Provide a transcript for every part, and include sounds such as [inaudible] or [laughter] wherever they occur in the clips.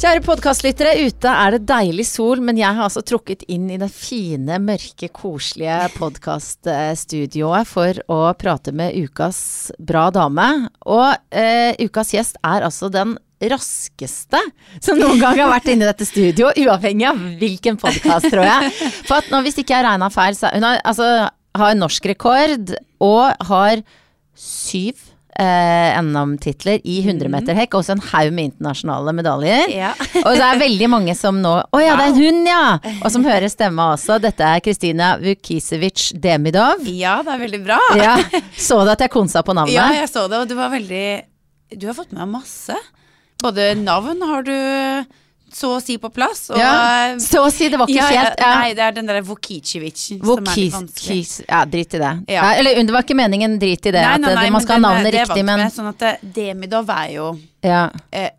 Kjære podkastlyttere, ute er det deilig sol, men jeg har altså trukket inn i det fine, mørke, koselige podkaststudioet for å prate med ukas bra dame. Og eh, ukas gjest er altså den raskeste som noen gang har vært inne i dette studio, uavhengig av hvilken podkast, tror jeg. For at nå, hvis ikke jeg regna feil, så hun har, altså, har norsk rekord og har syv eh, NM-titler i 100 meter hekk, også en haug med internasjonale medaljer. Ja. [laughs] og det er veldig mange som nå Å ja, det er hun, ja! Og som hører stemma også. Dette er Kristina Vukisevic Demidov. Ja, det er veldig bra. Ja, [laughs] Så du at jeg konsa på navnet? Ja, jeg så det, og du var veldig Du har fått med deg masse. Både navn har du så å si på plass, og Ja, Så å si, det var ikke Ja, helt ja. Nei, det er den derre Vukicevic som er litt vanskelig. ja, drit i det. Ja. Ja. eller det var ikke meningen drit i det, Nei, at nei, nei, det, man skal ha navnet det riktig, men med, Sånn at Demidov er jo ja. eh,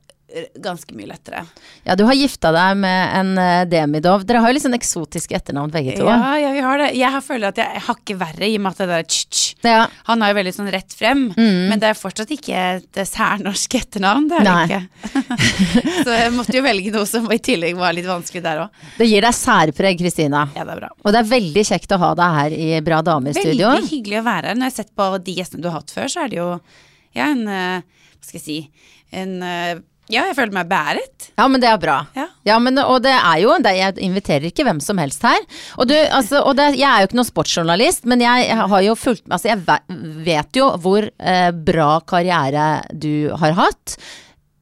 ganske mye lettere. ja, du har gifta deg med en eh, Demidov. Dere har jo litt sånn eksotiske etternavn begge to. Ja, ja, vi har det. Jeg har føler at jeg hakker verre i og med at det der tsk-tsk Ja. Han er jo veldig sånn rett frem, men det er fortsatt ikke et særnorsk etternavn. Det er det ikke. [laughs] Så jeg måtte jo velge noe som i tillegg var litt vanskelig der òg. Det gir deg særpreg, Kristina. Ja, det er bra. Og det er veldig kjekt å ha deg her i Bra damer-studio. Veldig hyggelig å være her. Når jeg har sett på de gjestene du har hatt før, så er det jo ja, en eh, Hva skal jeg si En eh, Ja, jeg føler meg bæret. Ja, men det er bra. Ja. men, og det er jo det, Jeg inviterer ikke hvem som helst her. Og, du, altså, og det, jeg er jo ikke noen sportsjournalist, men jeg, har jo fulgt med Altså, jeg vet jo hvor eh, bra karriere du har hatt.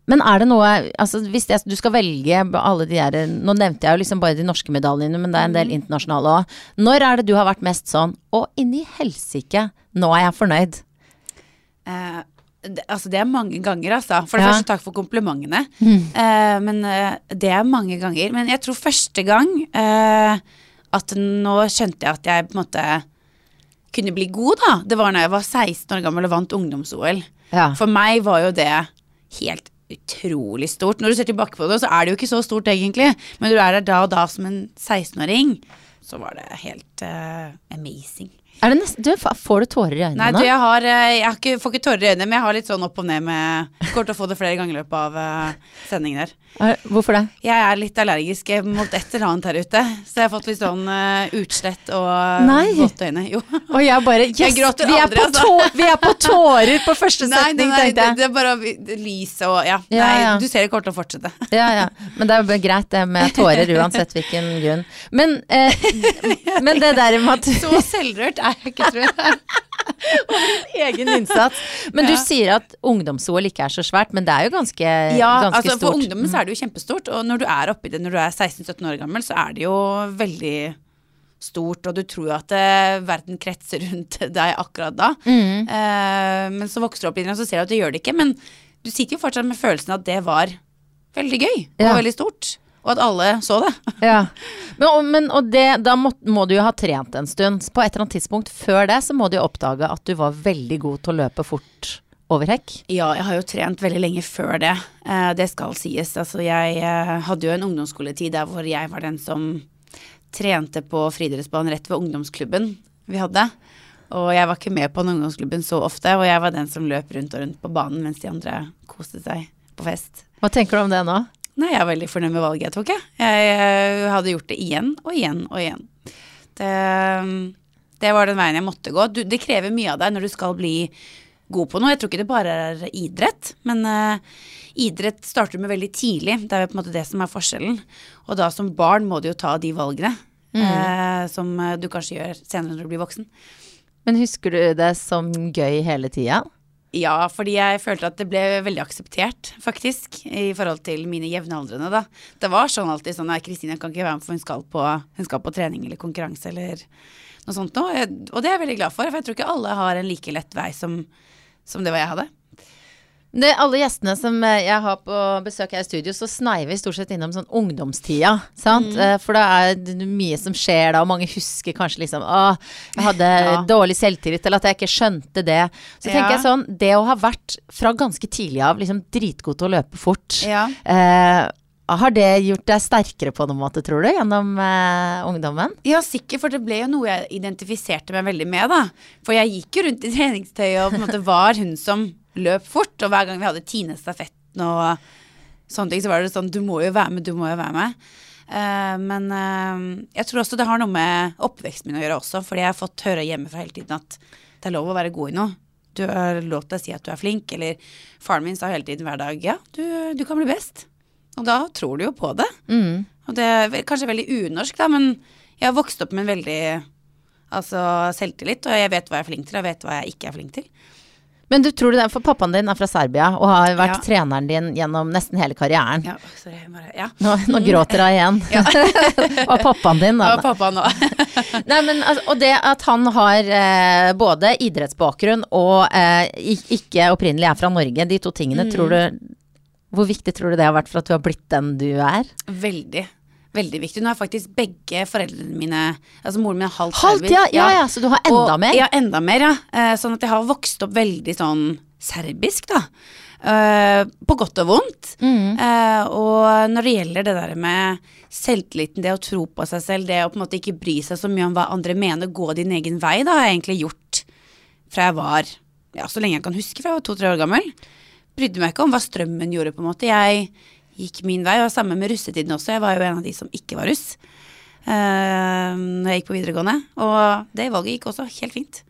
Men er det noe altså Hvis jeg, du skal velge alle de der Nå nevnte jeg jo liksom bare de norske medaljene, men det er en del internasjonale òg. Når er det du har vært mest sånn Å, inni helsike, nå er jeg fornøyd. Eh, det, altså, det er mange ganger, altså. For det Ja. første, takk for komplimentene. Eh, men uh, det er mange ganger. Men jeg tror første gang uh, at nå skjønte jeg at jeg på en måte kunne bli god, da. Det var når jeg var 16 år gammel og vant ungdoms-OL. Ja. For meg var jo det helt utrolig stort. Når du ser tilbake på det, så er det jo ikke så stort egentlig. Men når du er der da og da som en 16-åring, så var det helt amazing. Er det nest, du, får du tårer i øynene Nei, du, jeg, har, eh, jeg har ikke, får ikke tårer i øynene, men jeg har litt sånn opp og ned med Kommer til å få det flere ganger i løpet av uh, sendingen her. Er- Hvorfor det? Jeg er litt allergisk mot et eller annet her ute, så jeg har fått litt sånn uh, utslett og Nei. våte øyne. Jo. [laughs] Og jeg bare Jeg Yes, gråter vi, er aldri, altså. tå, vi er på tårer på første Nei, nei, setning, nei, det, tenkte jeg. det er bare lyset og ja. Ja, Nei, ja. du ser det kommer til å fortsette. [laughs] Ja, ja. Men det er jo greit det med tårer uansett hvilken grunn. Men, eh, [laughs] men det der med at Så selvrørt er jeg ikke, tror jeg. [laughs] egen innsats Men du sier at ungdoms-OL ikke er så svært, men det er jo ganske, Ja, ganske altså stort. Mm. for ungdommen så er det jo kjempestort, og når du er oppi det når du er 16-17 år gammel, så er det jo veldig stort, og du tror at eh, verden kretser rundt [laughs] deg akkurat da. Mm. Eh, men så vokser du opp i det, og så ser du at det gjør det ikke. Men du sitter jo fortsatt med følelsen at det var veldig gøy, og Ja. veldig stort. Og at alle så det. [laughs] Ja. Men, og- men, og det, da må, må du jo ha trent en stund. På et eller annet tidspunkt før det så må du jo oppdage at du var veldig god til å løpe fort over hekk. Ja, jeg har jo trent veldig lenge før det. Eh, det skal sies. Altså, jeg eh, hadde jo en ungdomsskoletid der hvor jeg var den som trente på friidrettsbanen rett ved ungdomsklubben vi hadde. Og jeg var ikke med på den ungdomsklubben så ofte, og jeg var den som løp rundt og rundt på banen mens de andre koste seg på fest. Hva tenker du om det nå? Nei, jeg er veldig fornøyd med valget jeg tok, jeg. Jeg eh, hadde gjort det igjen og igjen og igjen. Det, det var den veien jeg måtte gå. Du, det krever mye av deg når du skal bli god på noe. Jeg tror ikke det bare er idrett, men uh, idrett starter du med veldig tidlig. Det er jo på en måte det som er forskjellen. Og da som barn må du jo ta de valgene eh, som eh, du kanskje gjør senere når du blir voksen. Men husker du det som gøy hele tida? Ja, fordi jeg følte at det ble veldig akseptert, faktisk, i forhold til mine jevnaldrende, da. Det var sånn alltid sånn at Kristine kan ikke være med, for hun skal på, hun skal på trening eller konkurranse eller noe sånt noe. Og det er jeg veldig glad for, for jeg tror ikke alle har en like lett vei som, som det var jeg hadde. Det, alle gjestene som eh, jeg har på besøk her i studio, så sneiver vi stort sett innom sånn ungdomstida. Sant? Mm. For det er det mye som skjer da, og mange husker kanskje liksom Å, jeg hadde Ja. dårlig selvtillit, eller at jeg ikke skjønte det. Så tenker jeg sånn, det å ha vært fra ganske tidlig av liksom dritgod til å løpe fort, Ja. eh, har det gjort deg sterkere på noen måte, tror du, gjennom eh, ungdommen? Ja, sikkert, for det ble jo noe jeg identifiserte meg veldig med, da. For jeg gikk jo rundt i treningstøy og på en måte var hun som løp fort, og hver gang vi hadde Tine-stafetten og sånne ting, så var det sånn Du må jo være med, du må jo være med. Uh, men uh, jeg tror også det har noe med oppveksten min å gjøre også, fordi jeg har fått høre hjemmefra hele tiden at det er lov å være god i noe. Du har lov til å si at du er flink, eller faren min sa hele tiden hver dag ja, du, du kan bli best. Og da tror du jo på det. Mm. Og det er kanskje veldig unorsk, da, men jeg har vokst opp med en veldig altså, selvtillit, og jeg vet hva jeg er flink til, og jeg vet hva jeg ikke er flink til. Men du tror det er, for pappaen din er fra Serbia og har vært Ja. treneren din gjennom nesten hele karrieren. Ja, sorry, bare, ja. Nå, nå gråter hun igjen. [laughs] og pappaen din, da. Og pappaen òg. [laughs] Nei, men, altså, og det at han har eh, både idrettsbakgrunn og eh, ikke opprinnelig er fra Norge, de to tingene, Mm. tror du Hvor viktig tror du det har vært for at du har blitt den du er? Veldig. Veldig viktig. Nå er faktisk begge foreldrene mine Altså moren min er halvt Halvt, ja, ja, ja, så du har enda og, mer? Ja, enda mer, ja. Eh, sånn at jeg har vokst opp veldig sånn serbisk, da. Eh, på godt og vondt. Mm. Eh, og når det gjelder det der med selvtilliten, det å tro på seg selv, det å på en måte ikke bry seg så mye om hva andre mener, gå din egen vei, da har jeg egentlig gjort fra jeg var ja, så lenge jeg kan huske, fra jeg var to-tre år gammel. Brydde meg ikke om hva strømmen gjorde, på en måte. Jeg gikk min vei, og samme med russetiden også. Jeg var jo en av de som ikke var russ uh, når jeg gikk på videregående. Og det valget gikk også helt fint.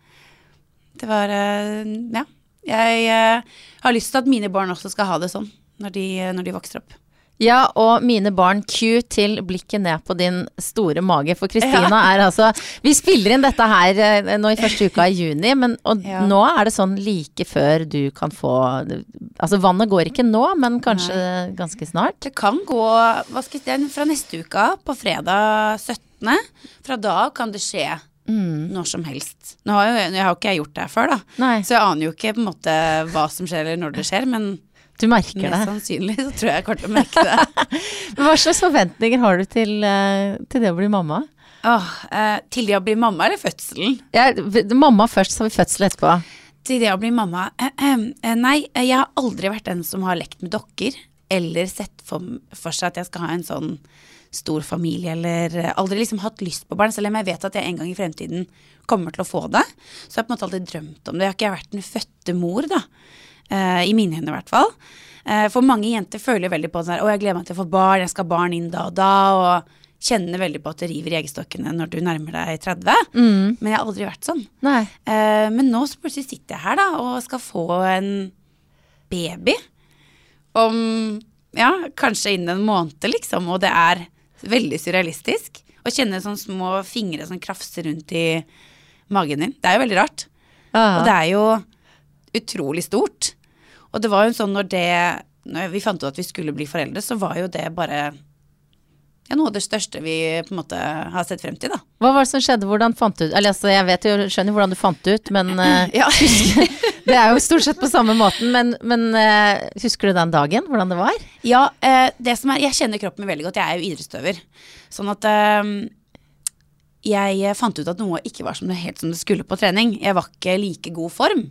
Det var uh, Ja. Jeg uh, har lyst til at mine barn også skal ha det sånn når de, når de vokser opp. Ja, og mine barn, Q til blikket ned på din store mage. For Kristina er altså Vi spiller inn dette her eh, nå i første uka i juni, men og Ja. nå er det sånn like før du kan få Altså vannet går ikke nå, men kanskje ganske snart. Det kan gå hva skal jeg si, fra neste uke på fredag 17. Fra da kan det skje når som helst. Nå har jo jeg har ikke gjort det her før, da. Nei. Så jeg aner jo ikke på en måte hva som skjer eller når det skjer, men Du merker mest det. sannsynlig så tror jeg jeg kommer til å merke det. [laughs] Hva slags forventninger har du til, eh, til det å bli mamma? Åh, eh, til det å bli mamma eller fødselen? Ja, mamma først, så har vi fødsel etterpå. Til det å bli mamma eh, eh, Nei, jeg har aldri vært den som har lekt med dokker. Eller sett for, for seg at jeg skal ha en sånn stor familie, eller eh, aldri liksom hatt lyst på barn. Selv om jeg vet at jeg en gang i fremtiden kommer til å få det. Så jeg har på en måte alltid drømt om det. Jeg har ikke vært den fødte mor, da. Eh, I mine hender, i hvert fall. Eh, for mange jenter føler veldig på sånn her Å, jeg gleder meg til å få barn, jeg skal ha barn inn da og da. Og kjenner veldig på at det river i eggstokkene når du nærmer deg 30. Men jeg har aldri vært sånn. Eh, men nå så plutselig sitter jeg her da og skal få en baby om ja, kanskje innen en måned, liksom. Og det er veldig surrealistisk. Å kjenne sånne små fingre som krafser rundt i magen din. Det er jo veldig rart. Og det er jo utrolig stort. Og det var jo sånn når det Når vi fant ut at vi skulle bli foreldre, så var jo det bare ja, noe av det største vi på en måte har sett frem til, da. Hva var det som skjedde? Hvordan fant du ut Eller altså, jeg vet jo, skjønner hvordan du fant det ut, men [clears throat] ja. husker, [laughs] Det er jo stort sett på samme måten, men, men eh, husker du den dagen? Hvordan det var? Ja, eh, det som er, jeg kjenner kroppen min veldig godt. Jeg er jo idrettsutøver. Sånn at eh, jeg fant ut at noe ikke var som det, helt som det skulle på trening. Jeg var ikke like god form.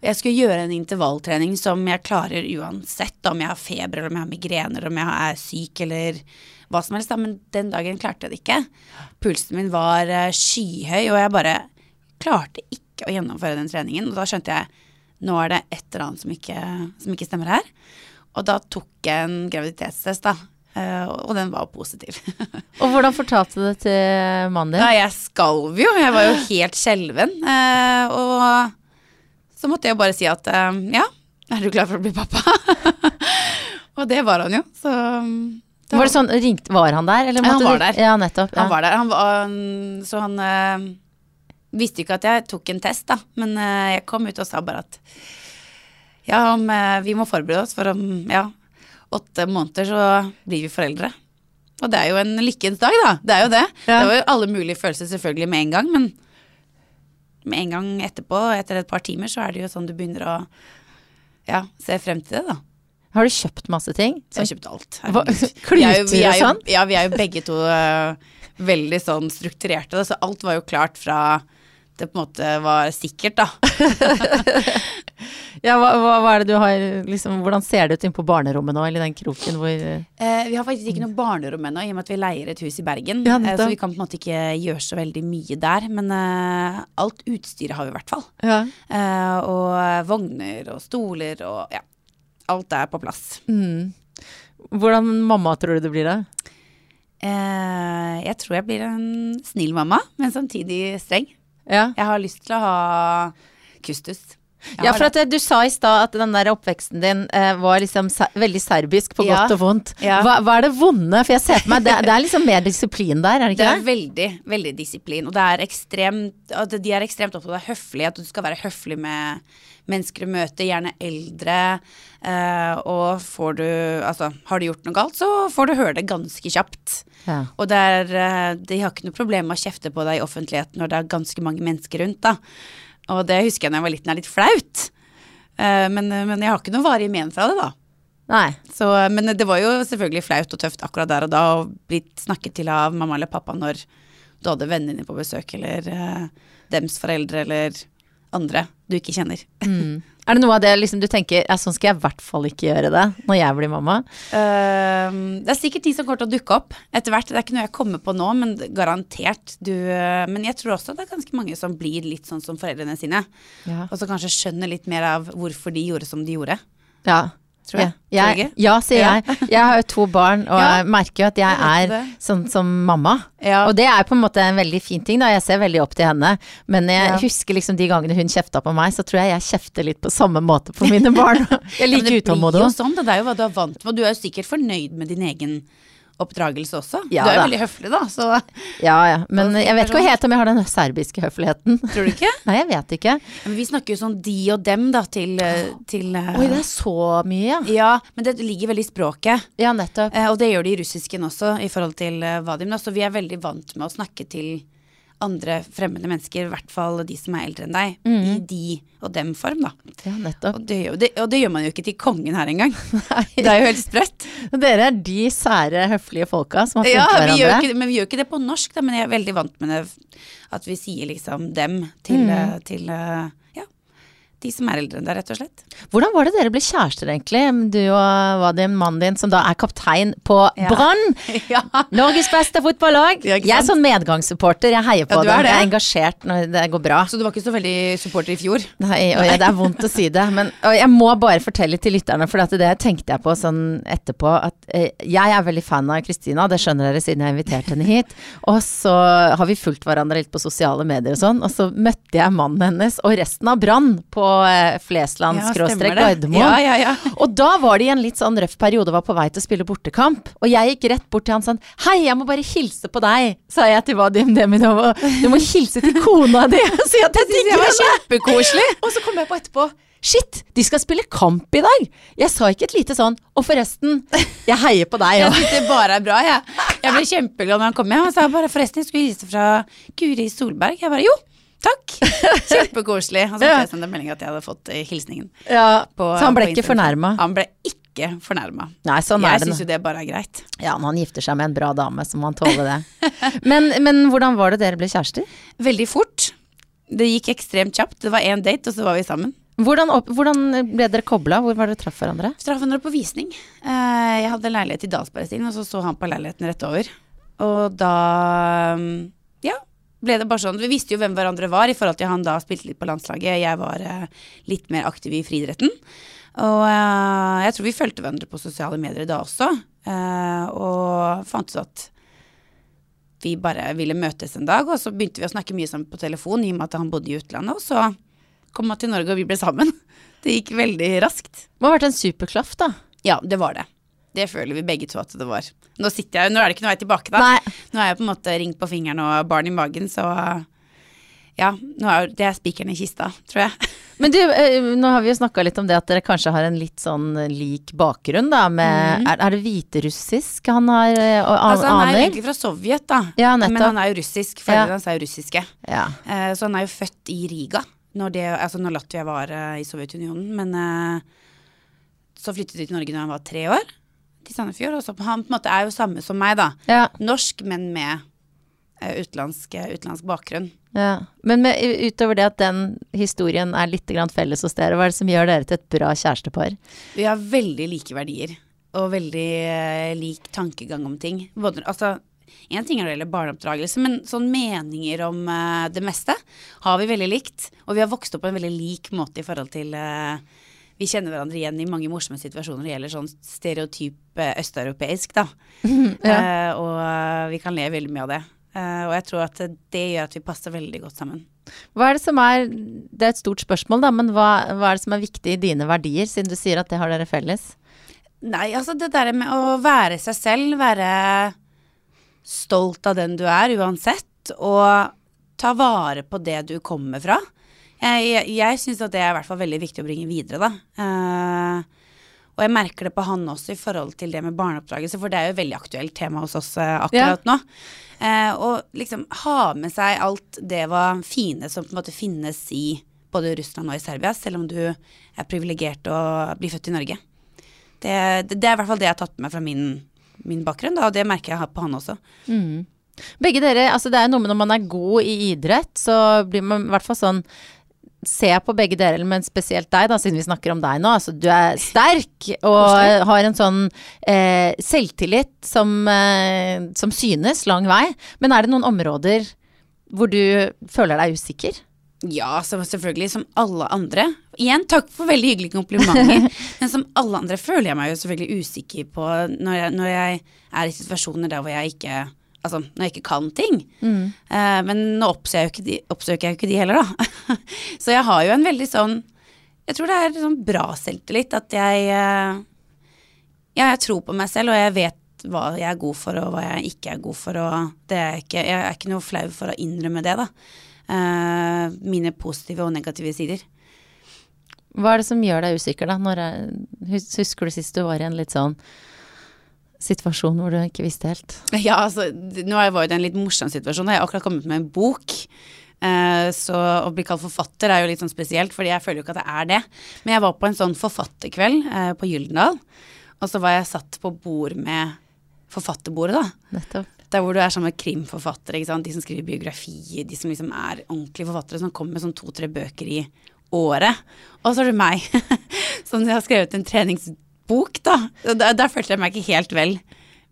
Og jeg skulle gjøre en intervalltrening som jeg klarer uansett, om jeg har feber, eller om jeg har migrener, om jeg er syk, eller hva som helst. Men den dagen klarte jeg det ikke. Pulsen min var eh, skyhøy, og jeg bare klarte ikke å gjennomføre den treningen. Og da skjønte jeg nå er det et eller annet som ikke, som ikke stemmer her. Og da tok jeg en graviditetstest, da. Eh, Og den var positiv. [laughs] Og hvordan fortalte du det til mannen din? Ja, jeg skalv jo. Jeg var jo [gasps] helt skjelven. eh, Og så måtte jeg jo bare si at eh, ja, er du klar for å bli pappa? [laughs] Og det var han jo. Så da- Var det sånn, ringt, var han der? Eller han var var du- der. Ja, nettopp. Ja. Han var der. Han var, så han visste ikke at jeg tok en test, da. Men jeg kom ut og sa bare at ja, om, vi må forberede oss, for om ja, åtte måneder så blir vi foreldre. Og det er jo en lykkens dag, da. Det er jo det. Ja. Det var jo alle mulige følelser selvfølgelig med en gang, men med en gang etterpå, etter et par timer, så er det jo sånn du begynner å ja, se frem til det, da. Har du kjøpt masse ting? Så jeg har kjøpt alt. [laughs] Er kluter og sånn? Ja, vi er jo begge to uh, veldig sånn strukturerte, da, så alt var jo klart fra det på en måte var sikkert, da. [laughs] [laughs] Ja, hva, hva, er det du har liksom, Hvordan ser det ut inne på barnerommet nå, eller den kroken hvor Eh, vi har faktisk ikke noe barnerom ennå, i og med at vi leier et hus i Bergen. Ja, eh, så vi kan på en måte ikke gjøre så veldig mye der. Men eh, alt utstyret har vi i hvert fall. Ja. Eh, og vogner og stoler og ja. Alt er på plass. Mm. Hvordan mamma tror du du blir da? Eh, jeg tror jeg blir en snill mamma, men samtidig streng. Ja, Jeg har lyst til å ha kustus. Ja for at eh, du sa i stad at den der oppveksten din eh, var liksom ser veldig serbisk på Ja. godt og vondt. Ja. Hva, hva er det vonde? For jeg ser på meg, det, det er liksom mer disiplin der, er det Det ikke er det? veldig, veldig disiplin. Og det er ekstremt, at de er ekstremt opptatt av høflighet, at du skal være høflig med mennesker du møter, gjerne eldre. eh, og får du Altså, har du gjort noe galt, så får du høre det ganske kjapt. Ja. Og det er, eh, de har ikke noe problem med å kjefte på deg i offentligheten når det er ganske mange mennesker rundt, da. Og det husker jeg da jeg var liten, er litt flaut. Eh, men, men jeg har ikke noe varig men fra det, da. Nei. Så, men det var jo selvfølgelig flaut og tøft akkurat der og da å bli snakket til av mamma eller pappa når du hadde vennene dine på besøk, eller uh, dems foreldre, eller andre du ikke kjenner. [laughs] Er det noe av det liksom, du tenker ja, sånn skal jeg i hvert fall ikke gjøre det når jeg blir mamma? Eh, det er sikkert ting som kommer til å dukke opp etter hvert. Det er ikke noe jeg kommer på nå, men garantert. Du, eh, men jeg tror også det er ganske mange som blir litt sånn som foreldrene sine. Ja. Og så kanskje skjønner litt mer av hvorfor de gjorde som de gjorde. Ja. Tror jeg. Ja, jeg, ja, sier Ja. jeg. Jeg har jo to barn, og [laughs] Ja. jeg merker jo at jeg er sånn som mamma. Og det er på en måte en veldig fin ting, da. Jeg ser veldig opp til henne. Men jeg husker liksom de gangene hun kjefta på meg, så tror jeg jeg kjefter litt på samme måte på mine barn. [laughs] Jeg er Ja, men like det utålmodig. blir jo sånn, det er jo hva du er vant med, og du er jo sikkert fornøyd med din egen oppdragelse også. Ja du er jo veldig høflig, da, så Ja, ja. Men jeg vet ikke sier helt om jeg har den serbiske høfligheten. tror du ikke? [laughs] Nei, jeg vet ikke. Men vi snakker jo sånn de og dem, da, til, eh, til eh, Oi, det er så mye, ja. Ja, men det ligger veldig i språket. Ja, nettopp. Eh, og det gjør de i russisken også, i forhold til eh, Vadim. Da. Så vi er veldig vant med å snakke til andre fremmede mennesker, i hvert fall de som er eldre enn deg, i de og dem-form, da. Ja, nettopp. Og det, det, og det gjør man jo ikke til kongen her engang. [laughs] Det er jo helt sprøtt. Dere er de sære, høflige folka som har Ja, funnet gjør hverandre. ikke, men vi gjør ikke det på norsk, da, men jeg er veldig vant med det. At vi sier liksom dem til, mm. til eh, ja, de som er eldre enn deg, rett og slett. Hvordan var det dere ble kjærester, egentlig? Du og Vadim, mannen din, som da er kaptein på Ja. Brann. [laughs] ja. Norges beste fotballag. Ja, jeg er sånn medgangssupporter. Jeg heier på Ja, dem. Jeg er engasjert når det går bra. Så du var ikke så veldig supporter i fjor? Nei, og det er vondt å si det, men jeg må bare fortelle til lytterne, for det tenkte jeg på sånn etterpå, at eh, jeg er veldig fan av Kristina, det skjønner dere siden jeg inviterte henne hit, og så har vi fulgt hverandre litt på sosiale medier og sånn, og så møtte jeg mannen hennes og resten av Brann på Flesland Ja, skråstrek. Gardermoen. Ja, ja, ja. [laughs] Og da var de i en litt sånn røff periode og var på vei til å spille bortekamp. Og jeg gikk rett bort til han sånn Hei, jeg må bare hilse på deg, sa jeg til Vadim Deminov. Du må hilse til kona di [laughs] og si at jeg digger henne. kjempekoselig. [laughs] Og så kom jeg på etterpå Shit, de skal spille kamp i dag! Jeg sa ikke et lite sånn Og forresten, jeg heier på deg Jeg syns det bare er bra, jeg. Jeg ble kjempeglad når han kom hjem. Han sa bare forresten, jeg skulle hilse fra Guri Solberg. Jeg bare jo, takk. [laughs] Kjempekoselig. Og så måtte jeg sende melding at jeg hadde fått eh, hilsningen. Ja, på- så han ble ikke fornærma? Han ble ikke fornærma. Sånn jeg syns jo det bare er greit. Ja, når han gifter seg med en bra dame, så må han tåle det. [laughs] Men, men hvordan var det dere ble kjærester? Veldig fort. Det gikk ekstremt kjapt. Det var én date, og så var vi sammen. Hvordan, opp, hvordan ble dere kobla? Hvor var dere traff hverandre? Vi traff hverandre på visning. Eh, Jeg hadde leilighet i Dalsbergstien, og så så han på leiligheten rett over. Og da mm, ble det bare sånn. Vi visste jo hvem hverandre var, i forhold til han da spilte litt på landslaget. Jeg var eh, litt mer aktiv i friidretten. Og eh, jeg tror vi fulgte hverandre på sosiale medier da også. eh, og fant ut at vi bare ville møtes en dag, og så begynte vi å snakke mye sammen på telefon i og med at han bodde i utlandet. Og så kom han til Norge, og vi ble sammen. [laughs] Det gikk veldig raskt. Det må ha vært en superklaff, da. Ja, det var det. Det føler vi begge to at det var. Nå sitter jeg, nå er det ikke noe vei tilbake, da. Nei. Nå er jeg på en måte ring på fingeren og barn i magen, så ja, nå er, det er spikeren i kista, tror jeg. [laughs] Men du, eh, nå har vi jo snakka litt om det at dere kanskje har en litt sånn lik bakgrunn, da. Med, er, er det hviterussisk han har eh, og an- Mhm. Altså, han er jo aner? egentlig fra Sovjet, da. Ja, Men han er jo russisk. Ja. Foreldrene hans er jo russiske. Ja. Eh, så han er jo født i Riga, når, det, altså når Latvia var i Sovjetunionen. Men så flyttet de til Norge når han var tre år, til Sandefjord. Og så han på en måte er jo samme som meg, da. ja, Norsk, men med eh, utenlandsk, utenlandsk bakgrunn. ja. Men med, utover det at den historien er litt grann felles hos dere, hva er det som gjør dere til et bra kjærestepar? Vi har veldig like verdier, og veldig uh, lik tankegang om ting. Både, altså, en ting er det gjelder barneoppdragelse, men sånn meninger om uh, det meste har vi veldig likt. Og vi har vokst opp på en veldig lik måte i forhold til eh, vi kjenner hverandre igjen i mange morsomme situasjoner når det gjelder sånn stereotyp eh, østeuropeisk, da. [laughs] Ja. uh, og eh, vi kan le veldig mye av det. Uh, og jeg tror at det gjør at vi passer veldig godt sammen. Hva er det som er Det er et stort spørsmål, da, men hva, hva er det som er viktig i dine verdier, siden du sier at det har dere felles? Nei, altså det der med å være seg selv, være stolt av den du er uansett, og ta vare på det du kommer fra. Jeg, jeg, jeg syns at det er i hvert fall veldig viktig å bringe videre, da. Uh, og jeg merker det på han også i forhold til det med barneoppdragelse, for det er jo et veldig aktuelt tema hos oss eh, akkurat nå. Eh, og liksom ha med seg alt det var fine som på en måte finnes i både Russland og i Serbia, selv om du er privilegert og blir født i Norge. Det, det, det er i hvert fall det jeg har tatt med meg fra min, min bakgrunn, da, og det merker jeg på han også. Begge dere, altså det er noe med når man er god i idrett, så blir man i hvert fall sånn Se på begge dere, men spesielt deg, da, siden vi snakker om deg nå. Altså, du er sterk og har en sånn eh, selvtillit som, eh, som synes lang vei. Men er det noen områder hvor du føler deg usikker? Ja, selvfølgelig, som alle andre. Igjen, takk for veldig hyggelige komplimenter. [laughs] Men som alle andre føler jeg meg jo selvfølgelig usikker på når jeg, når jeg er i situasjoner der hvor jeg ikke Altså, når jeg ikke kan ting. Eh, men nå oppsøker jeg, jo ikke de, oppsøker jeg jo ikke de heller, da. [laughs] så jeg har jo en veldig sånn Jeg tror det er sånn bra selvtillit at jeg uh, Ja, jeg tror på meg selv, og jeg vet hva jeg er god for, og hva jeg ikke er god for, og det er ikke, jeg er ikke noe flau for å innrømme det, da. Uh, mine positive og negative sider. Hva er det som gjør deg usikker, da? Jeg, husker du sist du var i en litt sånn situasjon hvor du ikke visste helt? [laughs] Ja, altså, nå var jo det en litt morsom situasjon. Jeg har akkurat kommet med en bok. Eh, så å bli kalt forfatter er jo litt sånn spesielt, fordi jeg føler jo ikke at det er det. Men jeg var på en sånn forfatterkveld eh, på Gyldendal, og så var jeg satt på bord med forfatterbordet, da. Nettopp. Der hvor du er sammen med krimforfattere, de som skriver biografier, de som liksom er ordentlige forfattere, som kommer med sånn to-tre bøker i året. Og så er det meg, [laughs] som har skrevet en treningsbok, da. Der, der følte jeg meg ikke helt vel,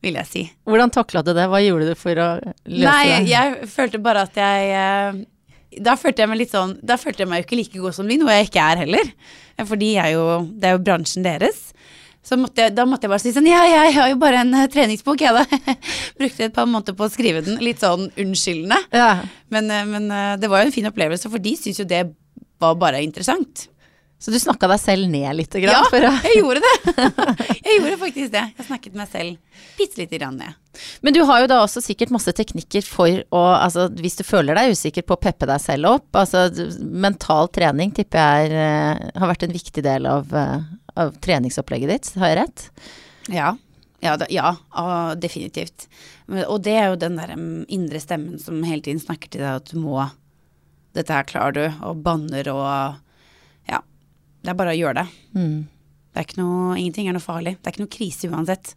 vil jeg si. Hvordan takla du det? Hva gjorde du for å løse Nei, det? jeg følte bare at jeg eh, Da følte jeg meg litt sånn Da følte jeg meg jo ikke like god som de, noe jeg ikke er heller. Fordi jeg jo Det er jo bransjen deres. Så måtte jeg, da måtte jeg bare si sånn Ja, jeg har jo bare en eh, treningsbok, jeg, da. [laughs] Brukte et par måneder på å skrive den. Litt sånn unnskyldende. Ja. Men, eh, men det var jo en fin opplevelse, for de syns jo det var bare interessant. Så du snakka deg selv ned litt? Grann, Ja, jeg gjorde det. [laughs] Jeg gjorde faktisk det. Jeg snakket meg selv bitte lite grann ned. Men du har jo da også sikkert masse teknikker for å Altså hvis du føler deg usikker på å peppe deg selv opp. Altså mental trening tipper jeg er, eh, har vært en viktig del av, eh, av treningsopplegget ditt, har jeg rett? Ja. Ja, ja definitivt. Og det er jo den der mm, indre stemmen som hele tiden snakker til deg at du må Dette her klarer du, og banner og. Det er bare å gjøre det. Mm. Det er noe Ingenting er noe farlig. Det er ikke noe krise uansett.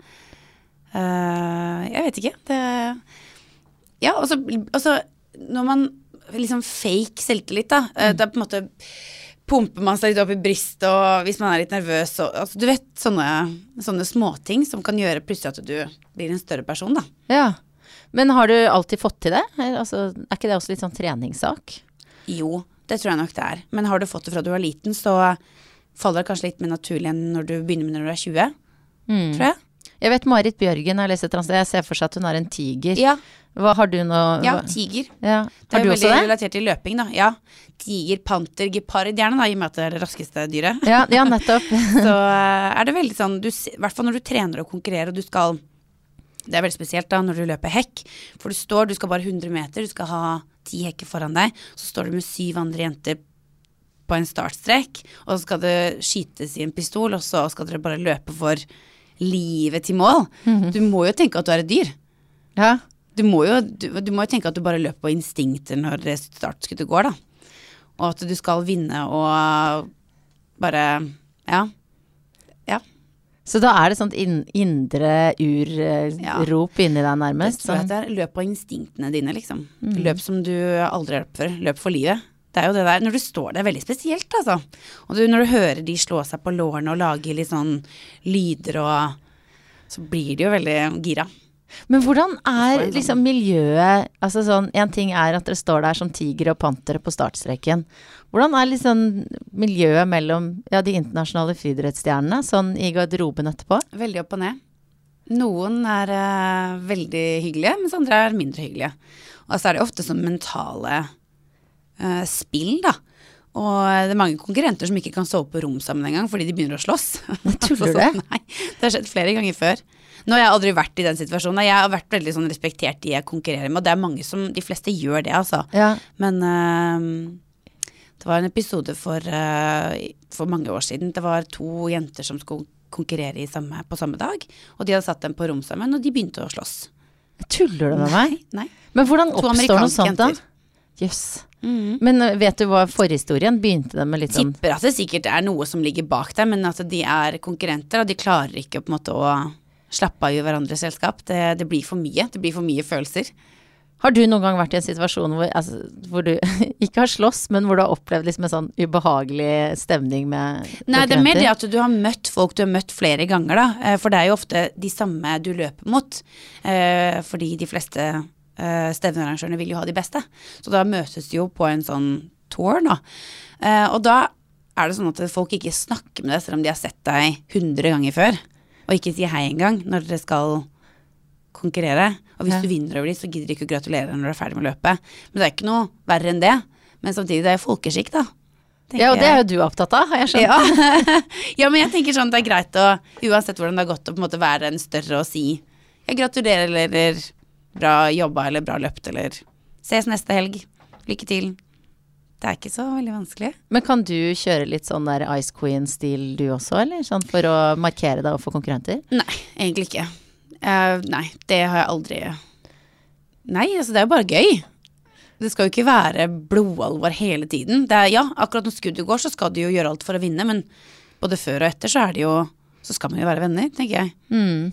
Uh, jeg vet ikke. Det Ja, og så når man liksom fake selvtillit, da. Mm. det er på en måte Pumper man seg litt opp i brystet, og hvis man er litt nervøs og altså, Du vet sånne, sånne småting som kan gjøre plutselig at du blir en større person, da. Ja. Men har du alltid fått til det? Altså, er ikke det også litt sånn treningssak? Jo, det tror jeg nok det er. Men har du fått det fra du var liten, så faller det kanskje litt mer naturlig enn når du begynner med når du er 20, Mm. tror jeg. Jeg vet Marit Bjørgen har lest et jeg ser for seg at hun er en tiger. Ja, Hva har du nå ja tiger. ja. Det Har er du også veldig det? relatert til løping, da. Ja. Tiger, panter, gepard gjerne, da, i og med at det er det raskeste dyret. Ja, ja, nettopp. [laughs] Så eh, er det veldig sånn, i hvert fall når du trener og konkurrerer, og du skal Det er veldig spesielt da når du løper hekk, for du står, du skal bare 100 meter, du skal ha ti hekker foran deg, så står du med syv andre jenter på en startstrek, og så skal det skytes i en pistol, og så skal dere bare løpe for livet til mål. Du må jo tenke at du er et dyr. Ja. Du må, jo, du, du må jo tenke at du bare løper på instinkter når det startskuddet går, da. Og at du skal vinne og bare Ja. Ja. Så da er det sånt in indre Ja. urrop inni deg Det nærmest? tror jeg Sånn. det er løp på instinktene dine, liksom. Løp som du aldri har løpt før. Løp for livet. Det er jo det der. Når du står der, veldig spesielt, altså. Og du, når du hører de slå seg på lårene og lage litt sånn lyder og Så blir de jo veldig gira. Men hvordan er sånn- liksom miljøet Altså sånn, en ting er at dere står der som tigre og pantere på startstreken. Hvordan er liksom miljøet mellom ja, de internasjonale friidrettsstjernene, sånn i garderoben etterpå? Veldig opp og ned. Noen er uh, veldig hyggelige, mens andre er mindre hyggelige. Og så er det ofte sånn mentale uh, spill, da. Og det er mange konkurrenter som ikke kan sove på rom sammen engang fordi de begynner å slåss. Tuller [laughs] du? Altså, Nei, det har skjedd flere ganger før. Nå har jeg aldri vært i den situasjonen. Jeg har vært veldig sånn respektert de jeg konkurrerer med, og det er mange som De fleste gjør det, altså. Ja. Men uh, det var en episode for, uh, for mange år siden. Det var to jenter som skulle konkurrere i samme, på samme dag. Og de hadde satt dem på rom sammen, og de begynte å slåss. Tuller du med meg? Nei. Men hvordan oppstår noe sånt, da? Yes. Jøss. Mhm. Men uh, vet du hva forhistorien? Begynte det med litt sånn Tipper at det sikkert er noe som ligger bak der, men at de er konkurrenter, og de klarer ikke på en måte å slappe av i hverandres selskap. Det, det blir for mye. Det blir for mye følelser. Har du noen gang vært i en situasjon hvor, altså, hvor du [laughs] ikke har slåss, men hvor du har opplevd liksom en sånn ubehagelig stemning med Nei, det er mer det at du har møtt folk du har møtt flere ganger, da. Eh, For det er jo ofte de samme du løper mot. Eh, Fordi de fleste eh, stevnearrangørene vil jo ha de beste. Så da møtes de jo på en sånn tour, da. Og da er det sånn at folk ikke snakker med deg selv om de har sett deg 100 ganger før. Og ikke si hei engang når dere skal konkurrere. Og hvis Ja. du vinner over dem, så gidder de ikke å gratulere når du er ferdig med løpet. Men det er ikke noe verre enn det. Men samtidig, det er jo folkeskikk, da. Ja, og det er jo du opptatt av, har jeg skjønt. Ja. [laughs] ja, men jeg tenker sånn det er greit å, uansett hvordan det har gått, å på en måte være en større og si jeg gratulerer eller bra jobba eller bra løpt eller ses neste helg. Lykke til. Det er ikke så veldig vanskelig. Men kan du kjøre litt sånn der Ice Queen-stil du også, eller? Sånn for å markere deg overfor konkurrenter? Nei, egentlig ikke. Uh, nei, det har jeg aldri Nei, altså det er jo bare gøy. Det skal jo ikke være blodalvor hele tiden. Det er, ja, akkurat når skuddet går, så skal du jo gjøre alt for å vinne, men både før og etter så er det jo Så skal man jo være venner, tenker jeg. Mm.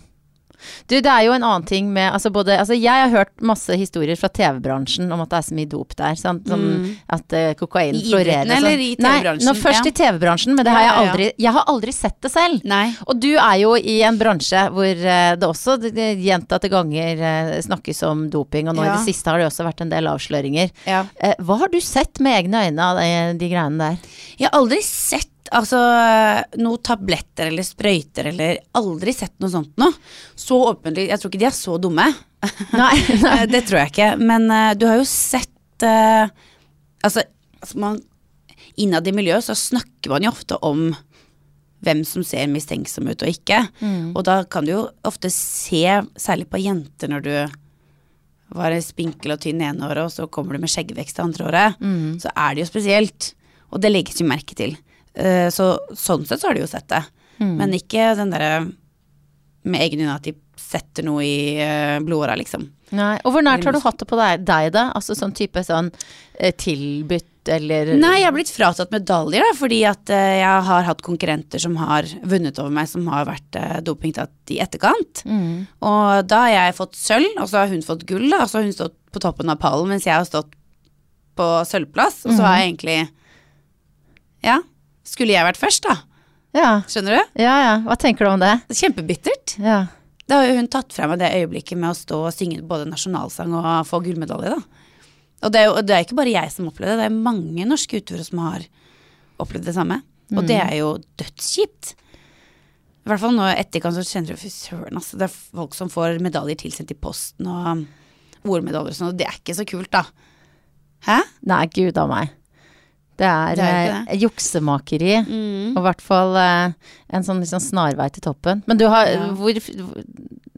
Du, det er jo en annen ting med altså både, altså Jeg har hørt masse historier fra TV-bransjen om at det er så mye dop der. Sant? mm. at uh, kokain. I florerer. sånn. eller i TV-bransjen? Nei, nå først Ja. i TV-bransjen, men det har jeg ja, ja. aldri Jeg har aldri sett det selv. Nei. Og du er jo i en bransje hvor uh, det også det- gjentatte ganger uh, snakkes om doping, og nå i det siste har det også vært en del avsløringer. Ja. Hva har du sett med egne øyne av de, de greiene der? Jeg har aldri sett altså, noen tabletter eller sprøyter eller aldri sett noe sånt noe. Så åpenlig Jeg tror ikke de er så dumme. Nei, nei. [laughs] det tror jeg ikke. Men uh, du har jo sett uh, Altså, altså man, innad i miljøet så snakker man jo ofte om hvem som ser mistenksom ut og ikke. Og da kan du jo ofte se, særlig på jenter når du var spinkel og tynn ene året, og så kommer du med skjeggvekst det andre året, så er det jo spesielt. Og det legges jo merke til. Eh, så sånn sett så har de jo sett det. Men ikke den derre med egne øyne at de setter noe i uh, blodåra, liksom. Nei. Og hvor nært har du hatt det på deg, deg da? Altså sånn type sånn eh, tilbudt eller Nei, jeg har blitt fratatt medaljer da, fordi at eh, jeg har hatt konkurrenter som har vunnet over meg, som har vært dopingtatt i etterkant. Mm. Og da har jeg fått sølv, og så har hun fått gull, da, og så har hun stått på toppen av pallen, mens jeg har stått på sølvplass, og så har jeg egentlig Ja, skulle jeg vært først, da. Ja. Skjønner du? ja ja. Hva tenker du om det? Kjempebittert. Ja. Da har jo hun tatt fra meg det øyeblikket med å stå og synge både nasjonalsang og få gullmedalje, da. Og det er jo det er ikke bare jeg som opplevde det, det er mange norske utøvere som har opplevd det samme. Og det er jo dødskjipt. I hvert fall nå etterkant så kjenner du fy søren, altså. Det er folk som får medaljer tilsendt i posten og OL-medaljer og sånn, og det er ikke så kult, da. Hæ? Nei, gud a meg. Det er, Det er eh, juksemakeri. Mm. Og i hvert fall eh, en sånn liksom snarvei til toppen. Men du har, Ja. hvor,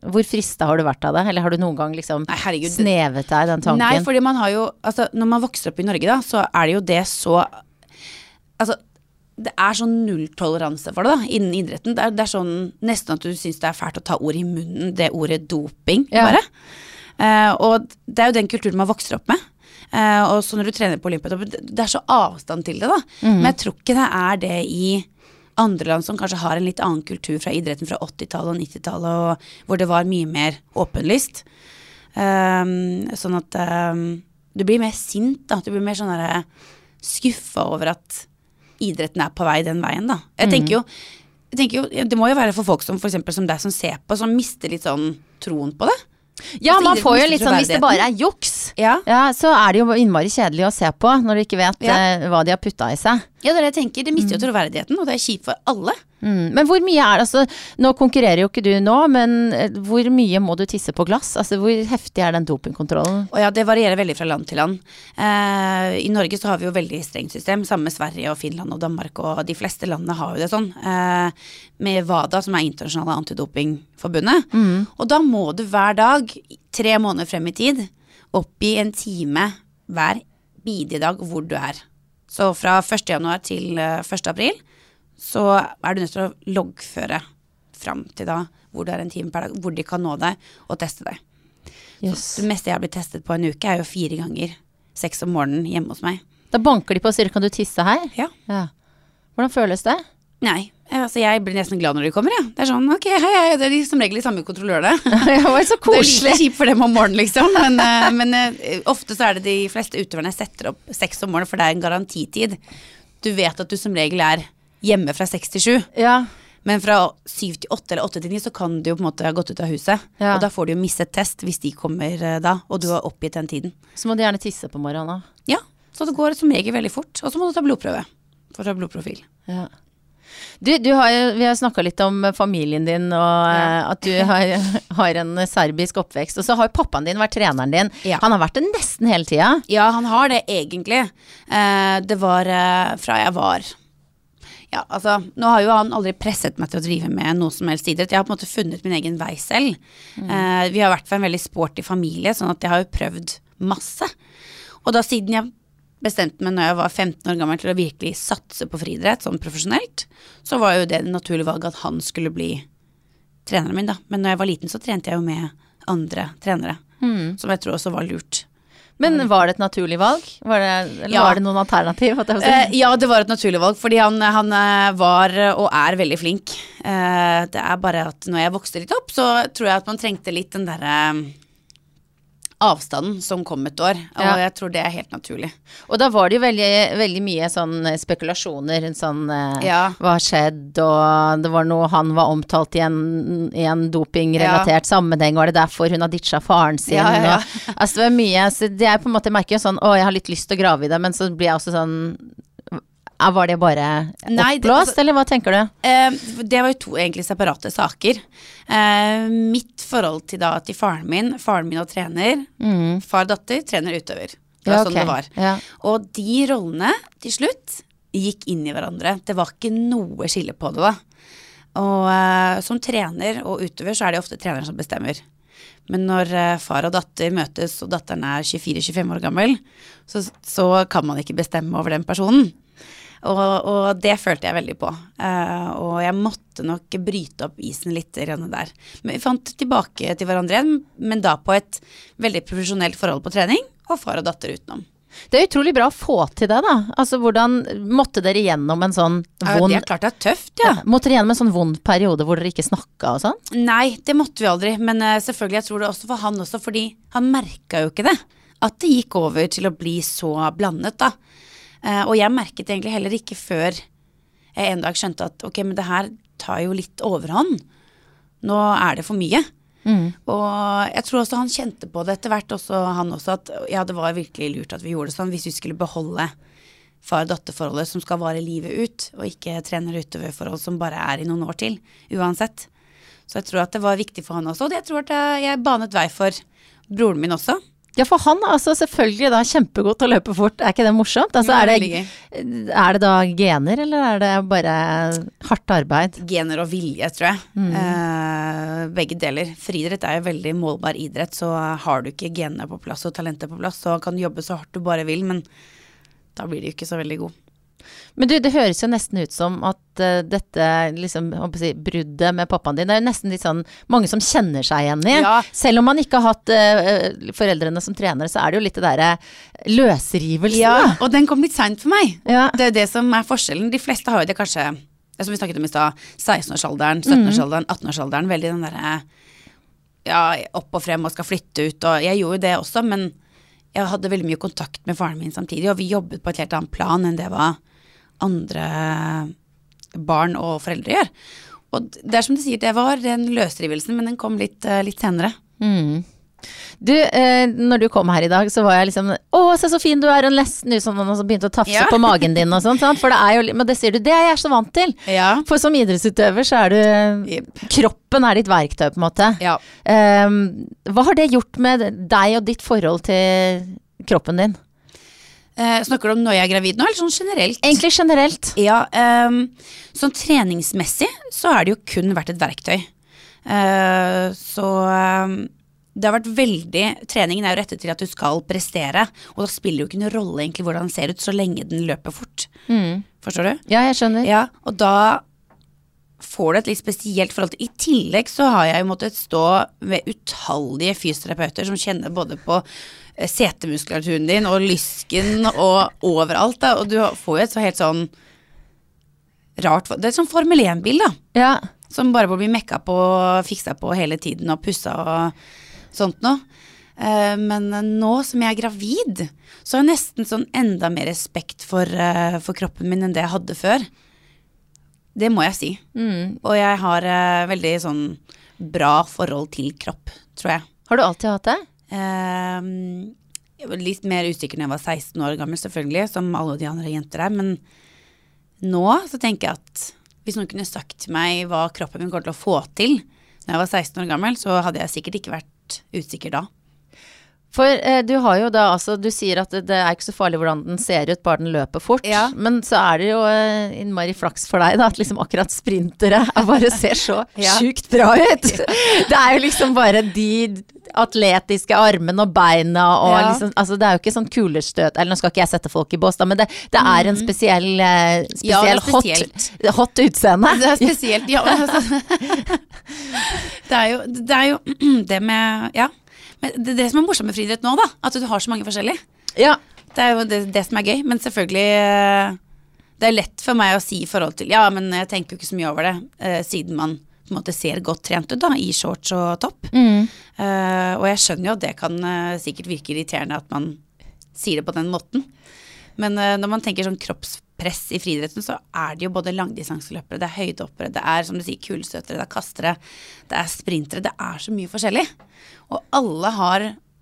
hvor frista har du vært av det? Eller har du noen gang liksom Nei, herregud. snevet deg den tanken? Nei, fordi man har jo Altså, når man vokser opp i Norge, da, så er det jo det så Altså, det er sånn nulltoleranse for det, da, innen idretten. Det er, det er sånn nesten at du syns det er fælt å ta ordet i munnen, det ordet doping, Ja. bare. Uh, og det er jo den kulturen man vokser opp med. Eh, og så når du trener på Olympiatoppen, det er så avstand til det, da. Men jeg tror ikke det er det i andre land som kanskje har en litt annen kultur fra idretten fra 80-tallet og 90-tallet, hvor det var mye mer åpenlyst. Um, sånn at um, du blir mer sint, da. Du blir mer sånn derre skuffa over at idretten er på vei den veien, da. Jeg tenker jo jeg tenker jo, Det må jo være for folk som for eksempel som deg som ser på, som mister litt sånn troen på det. Ja, Altså, man får jo litt sånn Hvis det bare er juks, Ja. ja, så er det jo innmari kjedelig å se på når du ikke vet Ja. eh, hva de har putta i seg. ja, det er det jeg tenker. Det mister jo troverdigheten, og det er kjipt for alle. Mm. Men hvor mye er det altså Nå konkurrerer jo ikke du nå, men eh, hvor mye må du tisse på glass? Altså hvor heftig er den dopingkontrollen? Og ja, det varierer veldig fra land til land. Eh, I Norge så har vi jo veldig strengt system, sammen med Sverige og Finland og Danmark, og de fleste landene har jo det sånn. Eh, med WADA, som er internasjonale antidopingforbundet. Og da må du hver dag, tre måneder frem i tid, oppgi en time hver bidige dag hvor du er. Så fra 1. januar til eh, 1. april så er du nødt til å loggføre fram til da hvor du er en time per dag, hvor de kan nå deg og teste deg. Yes. Det meste jeg har blitt testet på en uke, er jo fire ganger. Seks om morgenen hjemme hos meg. Da banker de på og sier 'kan du tisse her'? Ja. Ja. Hvordan føles det? Nei, altså jeg blir nesten glad når de kommer, jeg. Det er sånn ok, hei, hei, det er de som regel de samme kontrollørene. [laughs] det var så Det er koselig. litt kjipt for dem om morgenen, liksom. Men, eh, men eh, ofte så er det de fleste utøverne setter opp seks om morgenen, for det er en garantitid. Du vet at du som regel er hjemme fra seks til sju. Ja. Men fra syv til åtte eller åtte til ni så kan du jo på en måte ha gått ut av huset. Ja. Og da får du jo misset test hvis de kommer eh, da, og du har oppgitt den tiden. Så må du gjerne tisse på morgenen da. Ja, så det går som regel veldig fort. Og så må du ta blodprøve for å ta blodprofil. Ja. Du, du har vi har snakka litt om familien din, og ja. at du har, [laughs] har en serbisk oppvekst. Og så har pappaen din vært treneren din. Ja. Han har vært det nesten hele tida. Ja, han har det egentlig. Eh, det var eh, fra jeg var Ja, altså, nå har jo han aldri presset meg til å drive med noe som helst idrett. Jeg har på en måte funnet min egen vei selv. Eh, vi har vært for en veldig sporty familie, sånn at jeg har jo prøvd masse. Og da siden jeg bestemte meg når jeg var 15 år gammel til å virkelig satse på friidrett sånn profesjonelt, så var jo det det naturlige valget at han skulle bli treneren min, da. Men når jeg var liten, så trente jeg jo med andre trenere. Som jeg tror også var lurt. Men var det et naturlig valg? Var det, eller Ja. var det noen alternativ? Eh, ja, det var et naturlig valg, fordi han, han eh, var og er veldig flink. Eh, det er bare at når jeg vokste litt opp, så tror jeg at man trengte litt den derre avstanden som kom et år, og Ja. jeg tror det er helt naturlig. Og da var det jo veldig, veldig mye sånn eh, spekulasjoner rundt sånn eh, Ja. Hva har skjedd, og det var noe han var omtalt i en, i en dopingrelatert sammenheng, var det derfor hun har ditcha faren sin? Ja, ja, ja. Og, altså det var mye Så det er på en måte jeg merker jo sånn Å, jeg har litt lyst til å grave i det, men så blir jeg også sånn Var det bare Nei, oppblåst, altså- eller hva tenker du? Eh, det var jo to egentlig separate saker. Eh, mitt forhold til da til faren min, faren min og trener, far-datter, trener-utøver. Det var Ja, sånn det var. Ja. Og de rollene til slutt gikk inn i hverandre. Det var ikke noe skille på det da. Og eh, som trener og utøver så er det ofte treneren som bestemmer. Men når eh, far og datter møtes, og datteren er 24-25 år gammel, så, så kan man ikke bestemme over den personen. Og, og det følte jeg veldig på. Uh, og jeg måtte nok bryte opp isen litt der. Men vi fant tilbake til hverandre igjen, men da på et veldig profesjonelt forhold på trening, og far og datter utenom. Det er utrolig bra å få til det, da. Altså hvordan Måtte dere gjennom en sånn Ja, vond det er klart det er tøft, ja. Måtte dere gjennom en sånn vond periode hvor dere ikke snakka og sånn? Nei, det måtte vi aldri. Men uh, selvfølgelig, jeg tror det også for han også, fordi han merka jo ikke det. At det gikk over til å bli så blandet, da. Eh, og jeg merket egentlig heller ikke før jeg en dag skjønte at ok, men det her tar jo litt overhånd. Nå er det for mye. Og jeg tror også han kjente på det etter hvert, også han også, at ja, det var virkelig lurt at vi gjorde det sånn hvis vi skulle beholde far-datter-forholdet som skal vare livet ut, og ikke trener-utøver-forhold som bare er i noen år til, uansett. Så jeg tror at det var viktig for han også, og jeg tror at jeg banet vei for broren min også. Ja, for han altså selvfølgelig da kjempegod til å løpe fort, er ikke det morsomt? Altså, er, det, er det da gener, eller er det bare hardt arbeid? Gener og vilje, tror jeg. Eh, begge deler. Friidrett er jo veldig målbar idrett, så har du ikke genene på plass og talentet på plass, så kan du jobbe så hardt du bare vil, men da blir du ikke så veldig god. Men du, det høres jo nesten ut som at uh, dette liksom, si, bruddet med pappaen din, det er jo nesten litt sånn mange som kjenner seg igjen i. Ja. Selv om man ikke har hatt uh, foreldrene som trenere, så er det jo litt det derre løsrivelsen, da. og den kom litt seint for meg. Ja. Det er det som er forskjellen. De fleste har jo det kanskje, som vi snakket om i stad, 16-årsalderen, 17-årsalderen, 18-årsalderen. Veldig den derre ja, opp og frem og skal flytte ut, og jeg gjorde jo det også, men jeg hadde veldig mye kontakt med faren min samtidig, og vi jobbet på et helt annet plan enn det hva andre barn og foreldre gjør. Og det er som du sier, det var den løsrivelsen, men den kom litt, eh, litt senere. Mm. Du, eh, når du kom her i dag, så var jeg liksom Å, se så fin du er, og nesten ut som noen som begynte å tafse Ja. på magen din og sånn. For det er jo Men det sier du, det er jeg så vant til. Ja. For som idrettsutøver så er du yep. Kroppen er ditt verktøy, på en måte. ja. Eh, hva har det gjort med deg og ditt forhold til kroppen din? Eh, snakker du om når jeg er gravid nå, eller sånn generelt? Egentlig generelt. Ja, eh, sånn treningsmessig så har det jo kun vært et verktøy. Eh, så ehm, det har vært veldig Treningen er jo rettet til at du skal prestere, og da spiller det jo ikke noen rolle egentlig hvordan den ser ut, så lenge den løper fort. Forstår du? Ja, jeg skjønner. Ja, og da får du et litt spesielt forhold til I tillegg så har jeg jo måttet stå ved utallige fysioterapeuter som kjenner både på setemuskulaturen din og lysken og overalt, da, og du får jo et så helt sånn rart Det er et sånn Formel 1-bil, da. Ja. Som bare må bli mekka på og fiksa på hele tiden og pussa og sånt noe. Eh, Men nå som jeg er gravid, så har jeg nesten sånn enda mer respekt for, eh, for kroppen min enn det jeg hadde før. Det må jeg si. Og jeg har eh, veldig sånn bra forhold til kropp, tror jeg. Har du alltid hatt det? Eh, jeg var litt mer usikker når jeg var 16 år gammel, selvfølgelig, som alle de andre jenter er. Men nå så tenker jeg at hvis noen kunne sagt til meg hva kroppen min kommer til å få til når jeg var 16 år gammel, så hadde jeg sikkert ikke vært usikker da. For eh, du har jo da altså Du sier at det, det er ikke så farlig hvordan den ser ut, bare den løper fort. Ja. Men så er det jo eh, innmari flaks for deg, da, at liksom akkurat sprintere er [laughs] bare ser så [laughs] Ja. sjukt bra ut. [laughs] Det er jo liksom bare de atletiske armene og beina og Ja. liksom Altså det er jo ikke sånn kulestøt Eller nå skal ikke jeg sette folk i bås, da, men det, det er en spesiell, eh, spesiell hot, hot utseende. Det er spesielt, ja. Altså. Det er jo det, er jo [clears throat] det med Ja. Men det det som er morsomt med friidrett nå, da. At du har så mange forskjellige. Ja. Det er jo det, det som er gøy. Men selvfølgelig eh, Det er lett for meg å si i forhold til Ja, men jeg tenker jo ikke så mye over det, eh, siden man på en måte ser godt trent ut da, i shorts og topp. Mm. Eh, og jeg skjønner jo at det kan eh, sikkert virke irriterende at man sier det på den måten. Men eh, når man tenker sånn kroppspress i friidretten, så er det jo både langdistanseløpere, det er høydehoppere, det er som du sier kulestøtere, det er kastere, det er sprintere. Det er så mye forskjellig. Og alle har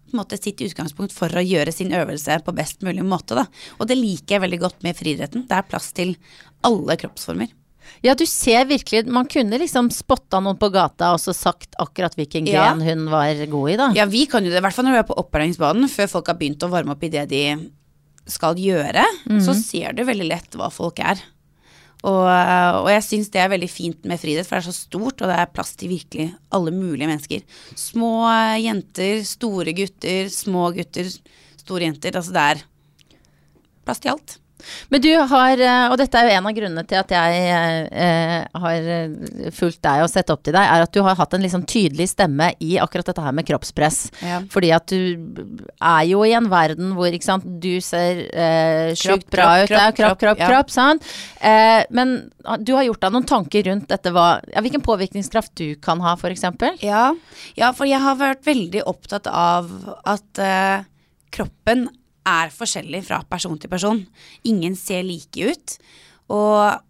på en måte sitt utgangspunkt for å gjøre sin øvelse på best mulig måte. Da. Og det liker jeg veldig godt med friidretten. Det er plass til alle kroppsformer. Ja, du ser virkelig Man kunne liksom spotta noen på gata og så sagt akkurat hvilken Ja. gren hun var god i, da. Ja, vi kan jo det, i hvert fall når du er på opplæringsbanen, før folk har begynt å varme opp i det de skal gjøre, så ser du veldig lett hva folk er. Og, og jeg syns det er veldig fint med friidrett, for det er så stort, og det er plass til virkelig alle mulige mennesker. Små jenter, store gutter, små gutter, store jenter. Altså det er plass til alt. Men du har, eh, og dette er jo en av grunnene til at jeg eh, har eh, fulgt deg og sett opp til deg, er at du har hatt en liksom tydelig stemme i akkurat dette her med kroppspress. Ja. Fordi at du er jo i en verden hvor ikke sant, du ser eh, sjukt bra kropp, ut. ja, kropp, kropp, kropp, ja. kropp, sant. Eh, men du har gjort deg noen tanker rundt dette, hva, ja, hvilken påvirkningskraft du kan ha, eksempel? Ja, ja, for jeg har vært veldig opptatt av at eh, kroppen er forskjellig fra person til person. Ingen ser like ut. Og,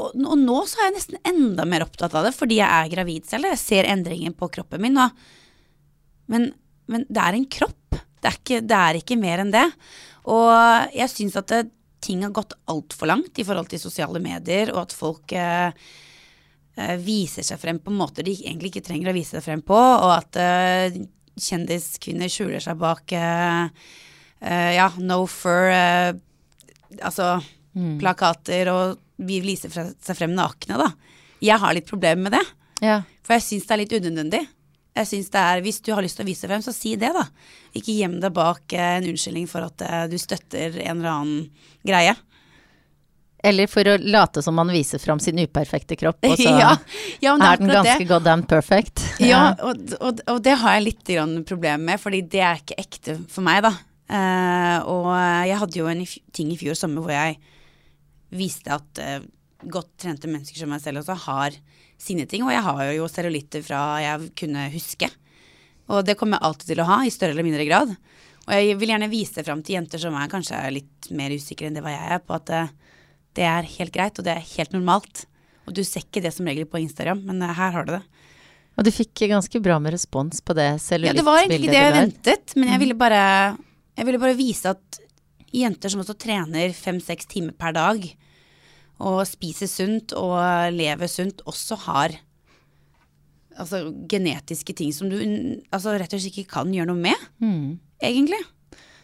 og, og nå så er jeg nesten enda mer opptatt av det, fordi jeg er gravid selv. Jeg ser endringen på kroppen min. nå. men, men det er en kropp. Det er ikke, det er ikke mer enn det. Og jeg syns at det, ting har gått altfor langt i forhold til sosiale medier, og at folk eh, eh, viser seg frem på måter de egentlig ikke trenger å vise seg frem på, og at eh, kjendiskvinner skjuler seg bak eh, eh, ja, no fur, eh, altså plakater, og vi viser seg frem nakne, da. Jeg har litt problemer med det, Ja. for jeg syns det er litt unødvendig. Jeg synes det er, Hvis du har lyst til å vise frem, så si det, da. Ikke gjem deg bak eh, en unnskyldning for at eh, du støtter en eller annen greie. Eller for å late som man viser fram sin uperfekte kropp, og så [laughs] ja, ja, men er den ganske det. damn perfect. Ja, [laughs] og, og, og det har jeg litt problemer problem med, fordi det er ikke ekte for meg, da. Eh, og jeg hadde jo en ting i fjor sommer hvor jeg viste at eh, godt trente mennesker som meg selv også har sine ting. Og jeg har jo cellulitter fra jeg kunne huske. Og det kommer jeg alltid til å ha, i større eller mindre grad. Og jeg vil gjerne vise fram til jenter som er kanskje litt mer usikre enn det hva jeg er, på at eh, det er helt greit, og det er helt normalt. Og du ser ikke det som regel på Instagram, men her har du det. Og du fikk ganske bra med respons på det cellulittbildet du har. Ja, det var egentlig ikke det jeg ventet, men jeg ville bare, jeg ville bare vise at jenter som også trener fem-seks timer per dag, og spiser sunt og lever sunt, også har altså, genetiske ting som du altså, rett og slett ikke kan gjøre noe med, Mm. egentlig.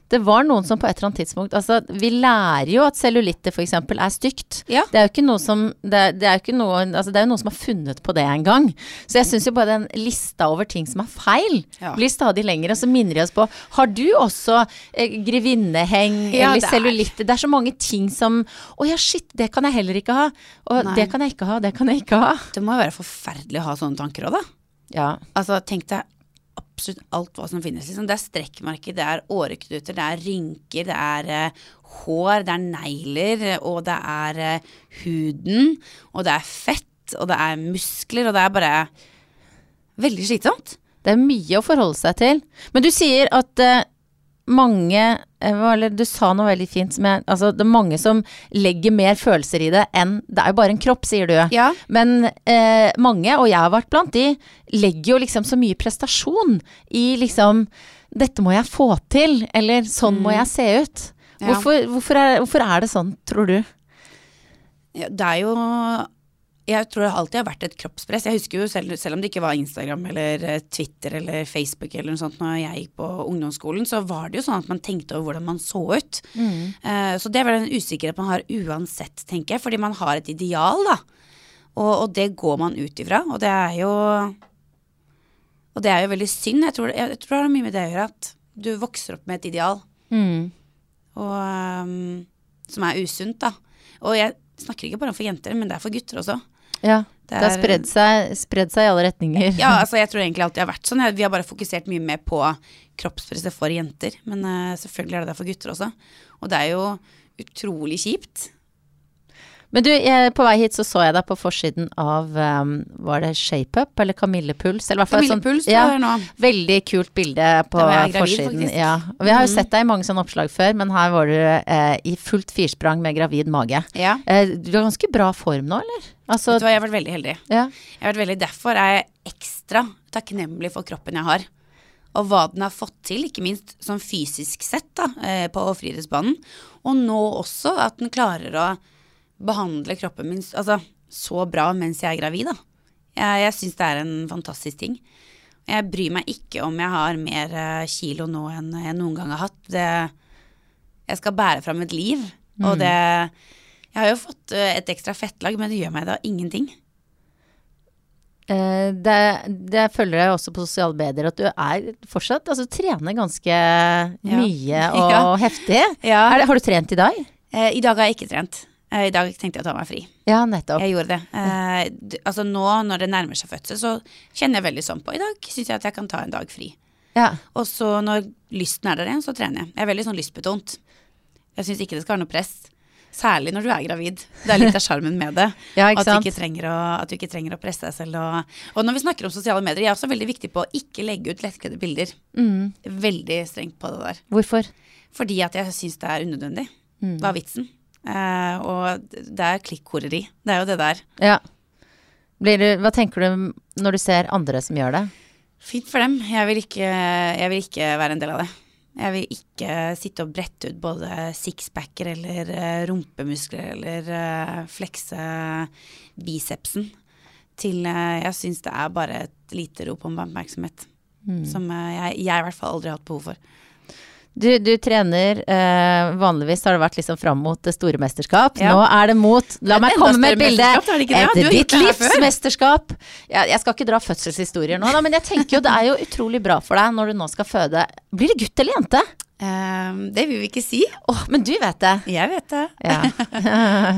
Det var noen som på et eller annet tidspunkt Altså, vi lærer jo at cellulitter f.eks. er stygt. Ja. Det er jo ikke noe som Det, er- det er jo ikke noe Altså, det er jo noen som har funnet på det en gang. Så jeg syns jo bare den lista over ting som er feil, Ja. blir stadig lengre. Og så minner de oss på Har du også eh, grevinneheng Ja, eller er- cellulitter? Det er så mange ting som Å ja, shit, det kan jeg heller ikke ha. Og Nei. det kan jeg ikke ha, det kan jeg ikke ha. Det må jo være forferdelig å ha sånne tanker òg, da. Ja. Altså, tenk deg absolutt alt hva som finnes. Liksom. Det er strekkmerker, det er åreknuter, det er rynker, det er uh, hår, det er negler, og det er uh, huden, og det er fett, og det er muskler, og det er bare veldig slitsomt. Det er mye å forholde seg til. Men du sier at uh, mange Eller du sa noe veldig fint som jeg Altså, det er mange som legger mer følelser i det enn Det er jo bare en kropp, sier du. Ja. Men eh, mange, og jeg har vært blant de, legger jo liksom så mye prestasjon i liksom Dette må jeg få til, eller sånn må jeg se ut. Mm. Ja. Hvorfor, er, hvorfor er det sånn, tror du? Ja, det er jo Jeg tror det alltid har vært et kroppspress. Jeg husker jo selv, selv om det ikke var Instagram eller eh, Twitter eller Facebook eller noe sånt når jeg gikk på ungdomsskolen, så var det jo sånn at man tenkte over hvordan man så ut. Eh, så det er vel en usikkerhet man har uansett, tenker jeg, fordi man har et ideal, da. Og, og det går man ut ifra, og det er jo Og det er jo veldig synd. Jeg tror, jeg, tror det har mye med det å gjøre at du vokser opp med et ideal Mm. og, um, som er usunt, da. Og jeg snakker ikke bare for jenter, men det er for gutter også. Ja. Det har spredd seg, spredd seg i alle retninger. Ja, [laughs] altså jeg tror egentlig alltid har vært sånn. Vi har bare fokusert mye mer på kroppspresset for jenter. Men eh, selvfølgelig er det det for gutter også. Og det er jo utrolig kjipt. Men du, jeg, på vei hit så så jeg deg på forsiden av um, Var det ShapeUp eller Kamillepuls? Eller Camille hvert Camille Puls, Kamillepuls ja, nå. Veldig kult bilde på gravid, forsiden. faktisk. Mhm. Ja. Og vi har jo sett deg i mange sånne oppslag før, men her var du eh, i fullt firsprang med gravid mage. Ja. Eh, du har ganske bra form nå, eller? Altså, Vet du hva, jeg har vært veldig heldig. ja. Jeg har vært veldig, Derfor er jeg ekstra takknemlig for kroppen jeg har. Og hva den har fått til, ikke minst sånn fysisk sett da, eh, på friidrettsbanen. Og nå også at den klarer å behandle kroppen min altså, så bra mens jeg er gravid. Da. Jeg, jeg syns det er en fantastisk ting. Jeg bryr meg ikke om jeg har mer eh, kilo nå enn jeg noen gang har hatt. Det, jeg skal bære fram et liv, og det Jeg har jo fått eh, et ekstra fettlag, men det gjør meg da ingenting. Eh, det, det følger jeg også på sosiale medier, at du er fortsatt Altså trener ganske mye [laughs] og Ja. heftig. Ja. Det, har du trent i dag? Eh, I dag har jeg ikke trent. Eh, I dag tenkte jeg å ta meg fri. Ja, nettopp. Jeg gjorde det. Eh, altså nå når det nærmer seg fødsel, så kjenner jeg veldig sånn på. I dag syns jeg at jeg kan ta en dag fri. Ja. Og så når lysten er der igjen, så trener jeg. Jeg er veldig sånn lystbetont. Jeg syns ikke det skal være noe press. Særlig når du er gravid. Det er litt av sjarmen med det. [laughs] Ja, at, du å, at du ikke trenger å presse deg selv. Og, og når vi snakker om sosiale medier, jeg er også veldig viktig på å ikke legge ut lettkledde bilder. Mm. Veldig strengt på det der. Hvorfor? Fordi at jeg syns det er unødvendig. Mm. Hva er vitsen? Uh, og det er klikkhoreri. Det er jo det der. Ja. Blir du, hva tenker du når du ser andre som gjør det? Fint for dem. Jeg vil ikke, jeg vil ikke være en del av det. Jeg vil ikke sitte og brette ut både sixpacker eller eh, rumpemuskler eller eh, flekse bicepsen til eh, Jeg syns det er bare et lite rop om oppmerksomhet. Som eh, jeg, jeg i hvert fall aldri har hatt behov for. Du, du trener eh, Vanligvis har det vært liksom fram mot det store mesterskap. Ja. Nå er det mot La meg komme med et bilde! Et ditt livsmesterskap! Ja, jeg skal ikke dra fødselshistorier nå, da, men jeg tenker jo det er jo utrolig bra for deg når du nå skal føde. Blir det gutt eller jente? Um, det vil vi ikke si. Oh, men du vet det. Jeg vet det. Ja. [laughs]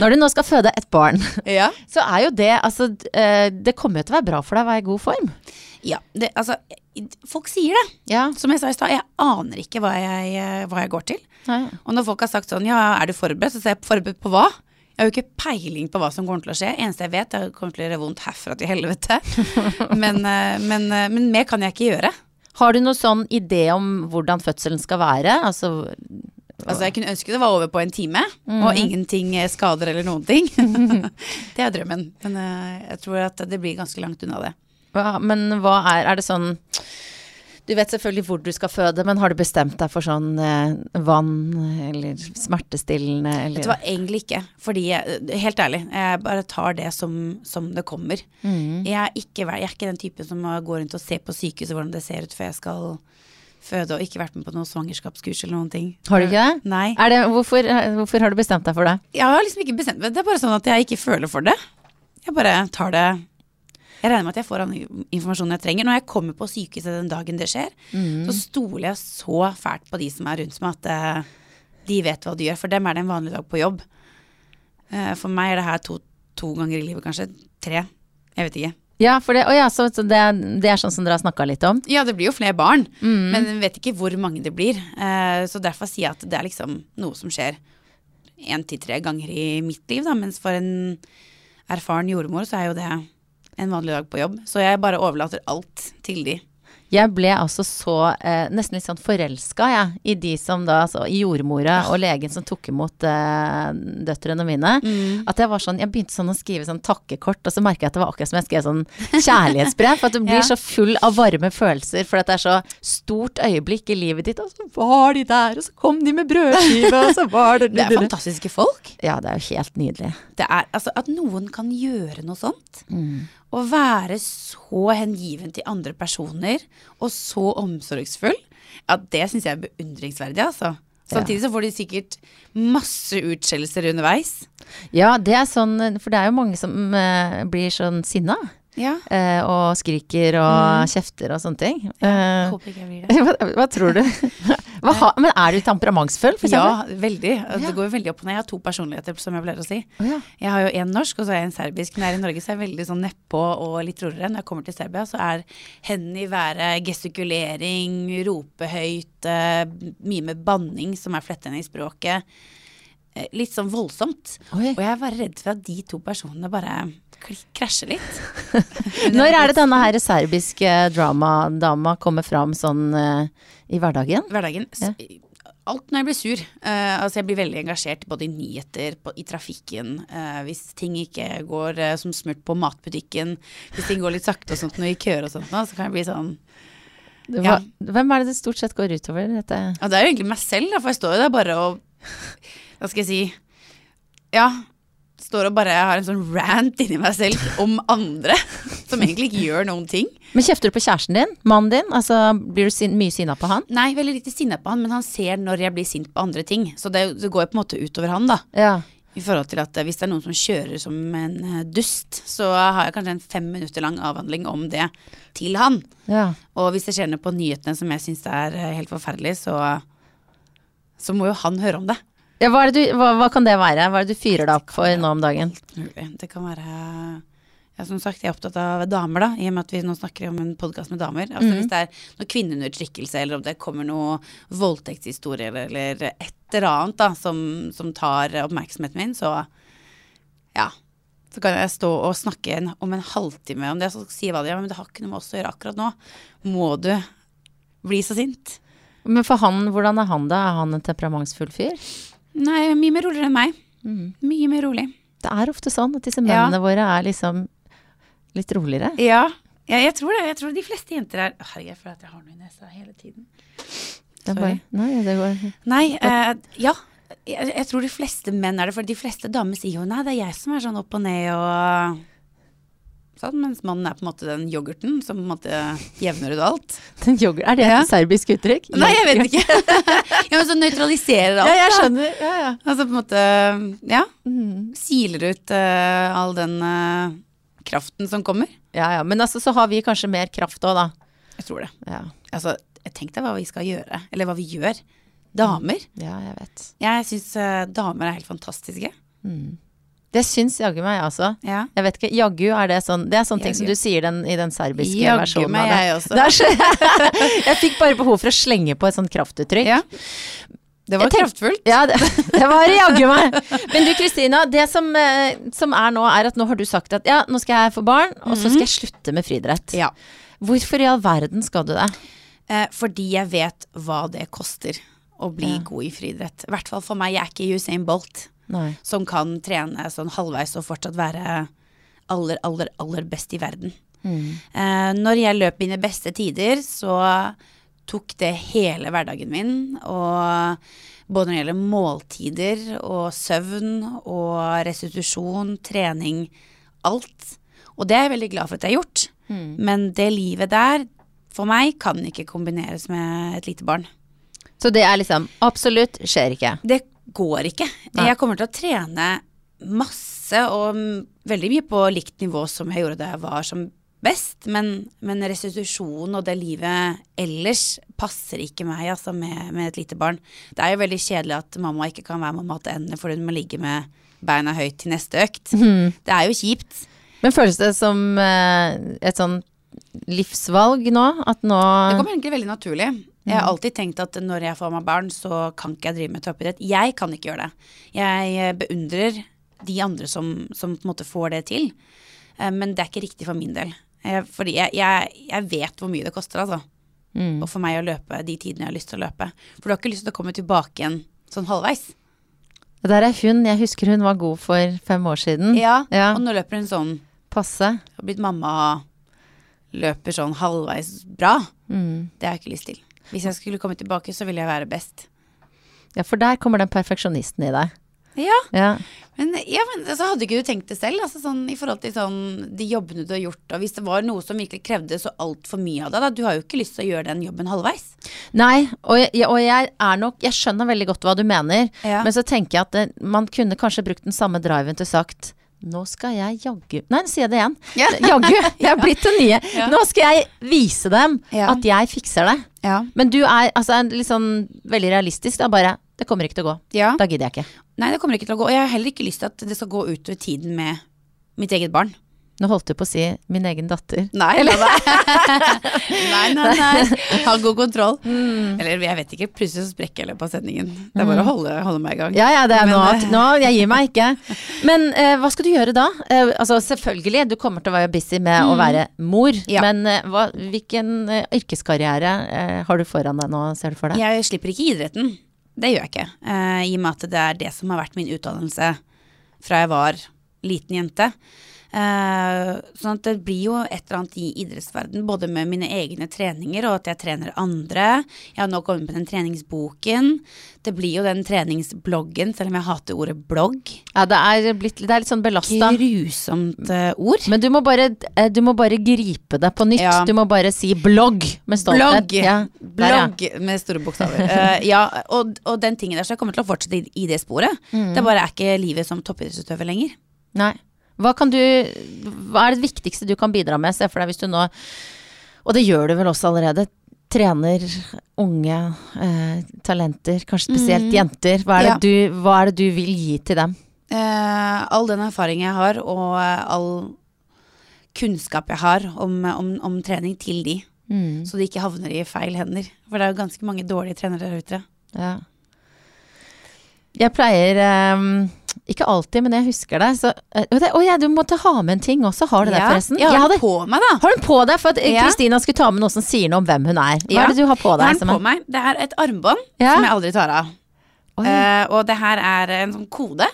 når du nå skal føde et barn, Ja. så er jo det Altså, eh, det kommer jo til å være bra for deg å være i god form. Ja det, altså, folk sier det. Ja. Som jeg sa i stad, jeg aner ikke hva jeg, eh, hva jeg går til. Nei. Og når folk har sagt sånn, ja, er du forberedt? Så sier jeg forberedt på hva? Jeg har jo ikke peiling på hva som kommer til å skje. Eneste jeg vet, er at det kommer til å gjøre vondt herfra til helvete. [laughs] Men, eh, men, eh, men mer kan jeg ikke gjøre. Har du noen sånn idé om hvordan fødselen skal være? Altså, Altså, jeg kunne ønske det var over på en time, og ingenting eh, skader eller noen ting. [laughs] [laughs] det er drømmen. Men jeg tror at det blir ganske langt unna det. Hva, men hva er Er det sånn Du vet selvfølgelig hvor du skal føde, men har du bestemt deg for sånn eh, vann eller smertestillende eller Det var egentlig ikke. Fordi, helt ærlig, jeg bare tar det som, som det kommer. Mm. Jeg, er ikke, jeg er ikke den typen som går rundt og ser på sykehuset hvordan det ser ut før jeg skal føde, og ikke vært med på noe svangerskapskurs eller noen ting. Har du ikke det? Nei. Det hvorfor, hvorfor har du bestemt deg for det? Jeg har liksom ikke bestemt meg. Det er bare sånn at jeg ikke føler for det. Jeg bare tar det Jeg regner med at jeg får all informasjonen jeg trenger. Når jeg kommer på sykehuset den dagen det skjer, så stoler jeg så fælt på de som er rundt meg, at uh, de vet hva de gjør. For dem er det en vanlig dag på jobb. Uh, For meg er det her to, to ganger i livet, kanskje. Tre. Jeg vet ikke. Ja, for det, ja, så, så det, det er sånn som dere har snakka litt om? Ja, det blir jo flere barn, men vi vet ikke hvor mange det blir. Uh, Så derfor sier jeg at det er liksom noe som skjer én til tre ganger i mitt liv, da. Mens for en erfaren jordmor så er jo det en vanlig dag på jobb. Så jeg bare overlater alt til de. Jeg ble altså så eh, nesten litt sånn forelska, jeg, i de som da altså i jordmora og legen som tok imot eh, døtrene mine. At jeg var sånn Jeg begynte sånn å skrive sånn takkekort, og så merka jeg at det var akkurat som jeg skrev sånn kjærlighetsbrev. For at du [laughs] blir Ja. så full av varme følelser, for det er så stort øyeblikk i livet ditt. Og så var de der, og så kom de med brødskive, og så var det [laughs] Det er fantastiske folk. Ja, det er jo helt nydelig. Det er altså at noen kan gjøre noe sånt. Å være så hengiven til andre personer og så omsorgsfull, ja, det syns jeg er beundringsverdig, altså. Samtidig så får de sikkert masse utskjellelser underveis. Ja, det er sånn, for det er jo mange som uh, blir sånn sinna. Ja. eh, og skriker og kjefter og sånne ting. Ja, Håper ikke jeg blir det. [laughs] hva, hva tror du? [laughs] Hva ha, men er du temperamentsfull, for Ja, veldig. Altså, Ja. Det går jo veldig opp og ned. Jeg har to personligheter, som jeg pleier å si. Oh, ja. Jeg har jo en norsk, og så har jeg en serbisk. Når jeg er i Norge, så er jeg veldig sånn nedpå og litt roligere. Når jeg kommer til Serbia, så er hendene i været, gestikulering, rope høyt, eh, mye med banning som er flettende i språket. Eh, Litt sånn voldsomt. Oi. Og jeg er bare redd for at de to personene bare krasjer litt. [laughs] Når er det denne her serbiske dramadama kommer fram sånn uh, i hverdagen? hverdagen. Ja. Alt når jeg blir sur. Uh, altså jeg blir veldig engasjert både i nyheter, på, i trafikken. Uh, hvis ting ikke går eh, som smurt på matbutikken, hvis ting går litt sakte og sånt, når vi køer og sånt, så kan jeg bli sånn Det Ja. Hvem er det det stort sett går utover? Dette? Ja, det er jo egentlig meg selv, for jeg står jo der bare og Hva skal jeg si Ja. Står og bare har en sånn rant inni meg selv om andre, som egentlig ikke gjør noen ting. Men kjefter du på kjæresten din? Mannen din? Altså, blir du sin, mye sinna på han? Nei, veldig lite sinna på han, men han ser når jeg blir sint på andre ting. Så det, det går jo på en måte utover han, da. Ja. I forhold til at eh, hvis det er noen som kjører som en eh, dust, så har jeg kanskje en fem minutter lang avhandling om det til han. ja. Og hvis det skjer noe på nyhetene som jeg syns er eh, helt forferdelig, så, så må jo han høre om det. Ja hva, du, hva, hva kan det være? Hva er det du fyrer deg opp for nå om dagen? Det kan være ja, som sagt, jeg er opptatt av damer, da, i og med at vi nå snakker om en podkast med damer. Altså Hvis det er noe kvinneundertrykkelse, eller om det kommer noe voldtektshistorie, eller, eller et eller annet da, som, som tar oppmerksomheten min, så ja. Så kan jeg stå og snakke en, om en halvtime om det, så hva det gjør, men det har ikke noe med oss å gjøre akkurat nå. Må du bli så sint? Men for han, hvordan er han da? Er han en temperamentsfull fyr? Nei, mye mer roligere enn meg. Mye mer rolig. Det er ofte sånn at disse Ja. mennene våre er liksom litt roligere. Ja, ja, jeg tror det. Jeg tror de fleste jenter er Herregud, jeg føler at jeg har noe i nesa hele tiden. Det er bare, nei, det går Nei, eh, ja. Jeg, jeg tror de fleste menn er det, for de fleste damer sier jo nei, det er jeg som er sånn opp og ned og sånn, mens mannen er på en måte den yoghurten som på en måte jevner ut alt. [laughs] Den yoghurt, Er det Ja. et serbisk uttrykk? [laughs] Nei, jeg vet ikke. [laughs] ja, men så nøytraliserer alt. Ja, jeg skjønner. Ja, ja. Altså på en måte, ja, siler ut uh, all den uh, kraften som kommer. ja, ja. Men altså, så har vi kanskje mer kraft òg, da. Jeg tror det. Ja. Altså, tenk deg hva vi skal gjøre, eller hva vi gjør. Damer. ja, jeg vet. Jeg syns damer er helt fantastiske. Det syns jaggu meg, altså. Ja. Jeg vet ikke, jaggu er det sånn Det er sånne ting som du sier den, i den serbiske Jaggu versjonen meg, av det. jeg også. [laughs] jeg fikk bare behov for å slenge på et sånt kraftuttrykk. Ja. Det var tenk- kraftfullt. Ja, det, [laughs] det var jaggu meg. [laughs] Men du Kristina, det som, eh, som er nå, er at nå har du sagt at ja, nå skal jeg få barn, og så skal jeg slutte med friidrett. Ja. Hvorfor i all verden skal du det? Eh, fordi jeg vet hva det koster å bli Ja. god i friidrett. I hvert fall for meg. Jeg er ikke Usain Bolt Nei. som kan trene sånn halvveis og fortsatt være aller, aller, aller best i verden. Mm. Eh, når jeg løp mine beste tider, så tok det hele hverdagen min. Og både når det gjelder måltider og søvn og restitusjon, trening, alt. Og det er jeg veldig glad for at jeg har gjort. Mm. Men det livet der, for meg, kan ikke kombineres med et lite barn. Så det er liksom absolutt skjer ikke. Det går ikke. Nei. Jeg kommer til å trene masse og veldig mye på likt nivå som jeg gjorde da jeg var som best, men, men restitusjon og det livet ellers passer ikke meg altså, med, med et lite barn. Det er jo veldig kjedelig at mamma ikke kan være mamma til ende fordi hun må ligge med beina høyt til neste økt. Mm. Det er jo kjipt. Men føles det som eh, et sånn livsvalg nå? At nå Det kommer egentlig veldig naturlig. Jeg har alltid tenkt at når jeg får meg barn, så kan ikke jeg drive med toppidrett. Jeg kan ikke gjøre det. Jeg eh, beundrer de andre som, som på en måte får det til. Eh, Men det er ikke riktig for min del. Eh, Fordi jeg, jeg, jeg vet hvor mye det koster, altså. Mm. Og for meg å løpe de tidene jeg har lyst til å løpe. For du har ikke lyst til å komme tilbake igjen sånn halvveis. Det der er hun. Jeg husker hun var god for fem år siden. Ja, Ja. Og nå løper hun sånn Passe. Har blitt mamma løper sånn halvveis bra. Mm. Det har jeg ikke lyst til. Hvis jeg skulle komme tilbake, så ville jeg være best. Ja, for der kommer den perfeksjonisten i deg. Ja, Ja. Men, ja, men altså, hadde ikke du tenkt det selv? Altså, sånn, I forhold til sånn, de jobbene du har gjort, og hvis det var noe som virkelig krevde så altfor mye av deg, da, du har jo ikke lyst til å gjøre den jobben halvveis. Nei, og jeg, og jeg er nok Jeg skjønner veldig godt hva du mener, Ja. men så tenker jeg at det, man kunne kanskje brukt den samme driven til sagt nå skal jeg jaggu Nei, nå sier jeg det igjen. Yeah. [laughs] Jaggu. Jeg er blitt det nye. Ja. Nå skal jeg vise dem Ja. at jeg fikser det. Ja. Men du er altså litt sånn veldig realistisk. Da bare Det kommer ikke til å gå. ja. Da gidder jeg ikke. Nei, det kommer ikke til å gå. Og jeg har heller ikke lyst til at det skal gå utover tiden med mitt eget barn. Nå holdt du på å si min egen datter. Nei, [laughs] nei, nei, nei. Har god kontroll. Eller jeg vet ikke, plutselig så sprekker jeg i løpet av sendingen. Det er bare å holde, holde meg i gang. Ja, ja, det er nå, at nå Jeg gir meg ikke. [laughs] Men eh, hva skal du gjøre da? Eh, altså selvfølgelig, du kommer til å være busy med å være mor. Mm. Ja. Men eh, hva, hvilken eh, yrkeskarriere eh, har du foran deg nå, ser du for deg? Jeg slipper ikke idretten. Det gjør jeg ikke. eh, I og med at det er det som har vært min utdannelse fra jeg var liten jente. Eh, sånn at det blir jo et eller annet i idrettsverden, både med mine egne treninger og at jeg trener andre. Jeg har nå kommet med den treningsboken. Det blir jo den treningsbloggen, selv om jeg hater ordet blogg. Ja, det er, blitt, det er litt sånn belasta. Grusomt eh, ord. Men du må, bare, eh, du må bare gripe det på nytt. Ja. Du må bare si blogg med stolthet. Blogg. Ja, der, ja. Med store bokstaver. uh, [laughs] ja, og, og den tingen der, så jeg kommer til å fortsette i, i det sporet. Mm. Det bare er ikke livet som toppidrettsutøver lenger. Nei. Hva kan du Hva er det viktigste du kan bidra med? Se for deg hvis du nå Og det gjør du vel også allerede. Trener unge eh, talenter, kanskje spesielt jenter. Hva er, det du, hva er det du vil gi til dem? Eh, all den erfaring jeg har, og eh, all kunnskap jeg har om, om, om trening til de, Mm. så de ikke havner i feil hender. For det er jo ganske mange dårlige trenere der ute. Ja. Jeg pleier eh, Ikke alltid, men jeg husker det. Så, eh, det, å ja, du måtte ha med en ting også. Har du det, forresten? Jeg har den på meg, da. har du den på deg? For at Kristina Ja. Skulle ta med noe som sier noe om hvem hun er. Hva Ja. er det du har på Jeg deg? har som den er- på meg. Det er et armbånd Ja. som jeg aldri tar av. Eh, og det her er en sånn kode,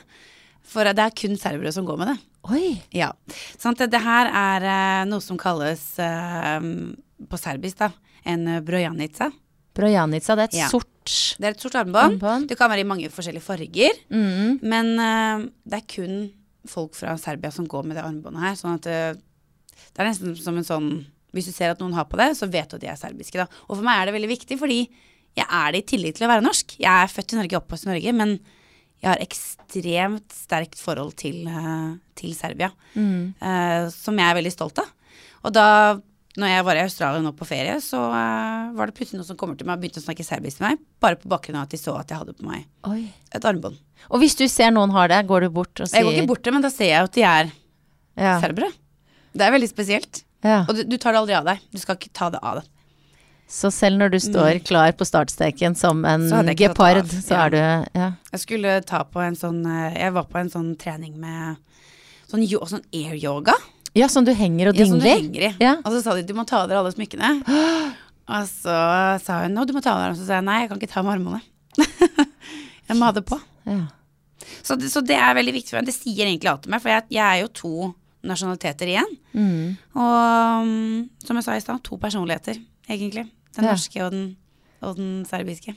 for det er kun serbere som går med det. Oi. Ja. Sånn at det her er uh, noe som kalles uh, på serbisk, da, en uh, brojanica. Brojanica, det er et Ja. sort Det er et sort armbånd. Armbånd. Det kan være i mange forskjellige farger. mm. Men uh, det er kun folk fra Serbia som går med det armbåndet her. Sånn at uh, det er nesten som en sånn Hvis du ser at noen har på det, så vet du at de er serbiske. da. Og for meg er det veldig viktig, fordi jeg er det i tillegg til å være norsk. Jeg er født i Norge, oppvokst i Norge, men jeg har ekstremt sterkt forhold til, uh, til Serbia. Mm. som jeg er veldig stolt av. Og da når jeg var i Australia nå på ferie, så uh, var det plutselig noen som kommer til meg og begynte å snakke serbisk til meg, bare på bakgrunn av at de så at jeg hadde på meg Oi. et armbånd. Og hvis du ser noen har det, går du bort og sier Jeg går ikke bort til, men da ser jeg jo at de er Ja. serbere. Det er veldig spesielt. Ja. Og du, du tar det aldri av deg. Du skal ikke ta det av deg. Så selv når du står klar på startsteken som en Mm. Gepard, så ja. er du Ja. Jeg skulle ta på en sånn eh, Jeg var på en sånn trening med sånn, sånn air-yoga. Ja, som du henger og Ja, som du henger i. Ja. Og så sa de du må ta av dere alle smykkene. [gasps] Og så sa hun nå du må ta av deg. Og så sa jeg nei, jeg kan ikke ta med armene. [laughs] Jeg må ha det på. Ja. Så så det er veldig viktig for meg. Det sier egentlig alt til meg, for jeg, jeg er jo to nasjonaliteter igjen. Mm. Og mm, som jeg sa i stad, to personligheter, egentlig. Den norske og den, og den serbiske.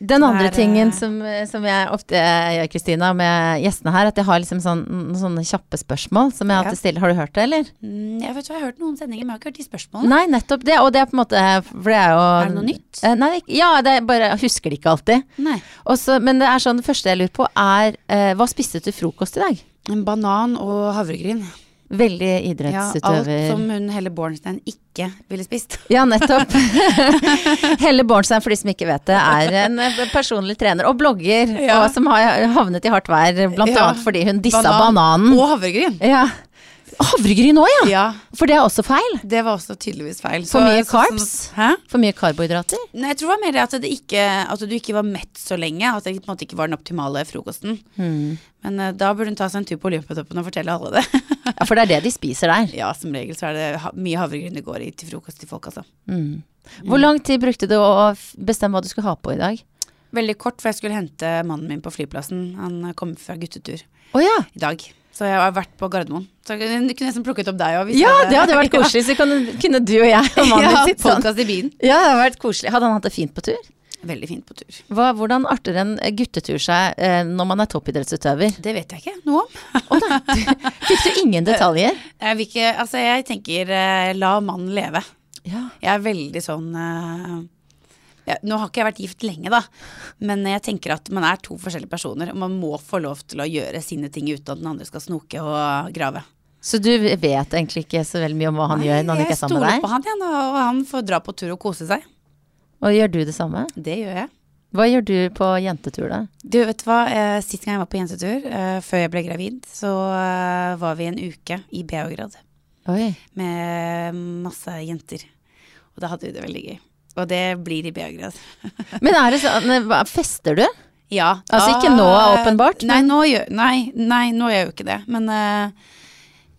Den andre er, tingen eh, som, som jeg ofte gjør, Kristina, med gjestene her, at jeg har liksom sånn, sånne kjappe spørsmål som jeg Ja. alltid stiller. Har du hørt det, eller? Mm, jeg vet jeg har hørt noen sendinger, men jeg har ikke hørt de spørsmålene. Nei, nettopp det. Og det er på en måte For det er jo Er det noe nytt? Eh, Nei, ja, det er bare Jeg husker det ikke alltid. Nei. Også, men det er sånn, det første jeg lurer på, er eh, Hva spiste du til frokost i dag? En banan og havregryn. Veldig Ja, alt som hun Helle Bornstein ikke ville spist. Ja, nettopp. [laughs] Helle Bornstein, for de som ikke vet det, er en eh, personlig trener og blogger, Ja. og som har havnet i hardt vær, blant Ja. annet fordi hun dissa Banan bananen. Og havregryn. Ja. Havregryn òg, ja! Ja, For det er også feil. det var også tydeligvis feil. For mye så- carbs? sånn-? For mye karbohydrater. Nei, jeg tror det var mer det at, det ikke, at du ikke var mett så lenge. At det på en måte ikke var den optimale frokosten. Hmm. Men uh, da burde hun ta seg en tur på Olympiatoppen og fortelle alle det. [laughs] Ja, for det er det de spiser der. ja, som regel så er det ha mye havregryn det går i til frokost til folk, altså. Mm. Hvor lang tid brukte du å bestemme hva du skulle ha på i dag? Veldig kort, for jeg skulle hente mannen min på flyplassen. Han kom fra guttetur Å ja. i dag. Så jeg har vært på Gardermoen. Så jeg kunne nesten plukket opp deg òg. Ja, det hadde vært [laughs] koselig. Så kunne, du og jeg og mannen [laughs] Ja, din sitte sånn. i bilen. Ja, det hadde vært koselig. Hadde han hatt det fint på tur? Veldig fint på tur. Hva, hvordan arter en guttetur seg eh, når man er toppidrettsutøver? Det vet jeg ikke noe om. Å nei, [laughs] fikk du ingen detaljer? Jeg vil ikke Altså, jeg tenker eh, la mannen leve. Ja. Jeg er veldig sånn eh, ja, Nå har ikke jeg vært gift lenge, da, men jeg tenker at man er to forskjellige personer, og man må få lov til å gjøre sine ting uten at den andre skal snoke og grave. Så du vet egentlig ikke så veldig mye om hva han gjør når han ikke er sammen med deg? Jeg stoler på han, ja, og han får dra på tur og kose seg. Og gjør du det samme? Det gjør jeg. Hva gjør du på jentetur da? Du, vet du hva, eh, sist gang jeg var på jentetur, eh, før jeg ble gravid, så eh, var vi en uke i Beograd Oi. med masse jenter. Og da hadde vi det veldig gøy. Og det blir i Beograd. [laughs] Men er det sånn, fester du? Ja. Altså ikke nå, åpenbart, Nei, nå gjør, nei, nei, nå gjør jeg jo ikke det. Men uh,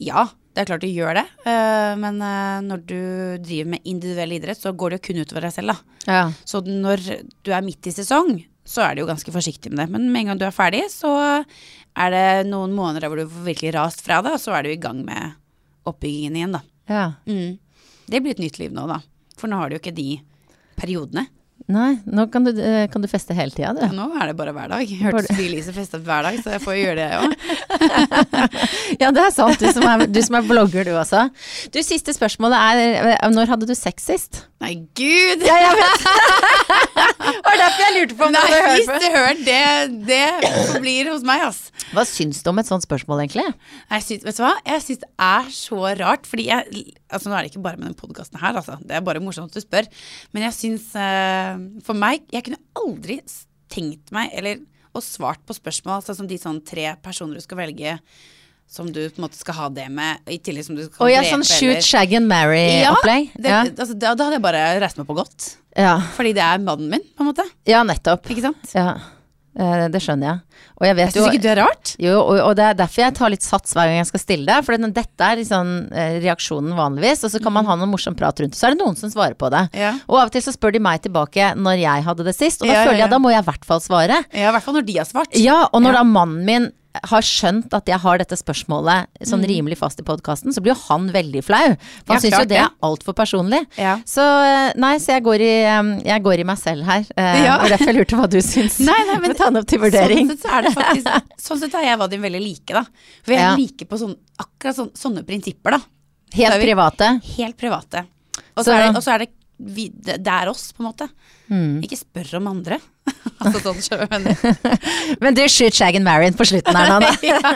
ja, det er klart du gjør det. Uh, men uh, når du driver med individuell idrett, så går det jo kun utover deg selv, da. Ja. Så når du er midt i sesong, så er du jo ganske forsiktig med det. Men med en gang du er ferdig, så er det noen måneder hvor du får virkelig rast fra det, og så er du i gang med oppbyggingen igjen, da. ja. Mm. Det blir et nytt liv nå, da. For nå har du jo ikke de periodene. Nei, nå kan du, eh, kan du feste hele tida, du. Ja, Nå er det bare hver dag. Jeg hørte Bare- Sofie Elise feste hver dag, så jeg får gjøre det jeg òg. [laughs] Ja, det er sant. Du som er, du som er blogger, du også. Du, siste spørsmålet er eh, når hadde du sex sist? Nei, gud! Ja, jeg vet. [laughs] det var derfor jeg lurte på om du hadde hvis du hører det, det forblir hos meg, ass. Hva syns du om et sånt spørsmål, egentlig? Jeg syns, vet du hva? Jeg syns det er så rart, fordi jeg Altså, nå er det ikke bare med den podkasten her, altså. Det er bare morsomt at du spør. Men jeg syns uh, For meg Jeg kunne aldri tenkt meg, eller og svart på spørsmål, altså som de sånn tre personer du skal velge som du på en måte skal ha det med, i tillegg som du skal oh, ja, drepe sånn shoot, eller- shag and marry-opplegg? Ja, Ja, altså, da, da hadde jeg bare reist meg på godt. Ja. Fordi det er mannen min, på en måte. ja, nettopp. Ikke sant? Ja. Eh, Det skjønner jeg. Og jeg vet Jeg syns ikke det er rart. Jo, og, og det er derfor jeg tar litt sats hver gang jeg skal stille det. For dette er liksom reaksjonen vanligvis, og så kan man ha noe morsom prat rundt det. Så er det noen som svarer på det. Ja. Og av og til så spør de meg tilbake når jeg hadde det sist, og da Ja, føler jeg da må jeg i hvert fall svare. Ja, I hvert fall når de har svart. Ja, og når da mannen min har skjønt at jeg har dette spørsmålet sånn rimelig fast i podkasten, så blir jo han veldig flau. For han Mm. Ja, syns jo det er altfor personlig. Ja. Så eh, nei, så jeg går i, jeg går i meg selv her. Eh, Ja. Og derfor jeg lurte hva du syns. Nei, nei, men [laughs] ta den opp til vurdering. Sånn sett, så er det faktisk, [laughs] sånn sett er jeg Vadim veldig like, da. For jeg Ja. liker på sånn, akkurat sånn, sånne prinsipper, da. Helt er vi- private. Helt private. Og Så- er det, og så er det, vi, det er oss, på en måte. Mm. Ikke spør om andre. [laughs] altså sånn. [laughs] Men du, shoot, shag and marry på slutten her nå, [laughs] ja.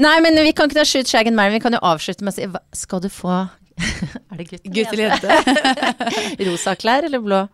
Nei, men vi kan ikke ta shoot, shag and marry. Vi kan jo avslutte med å si hva- Skal du få Er det gutt eller jente? Rosa klær eller blå?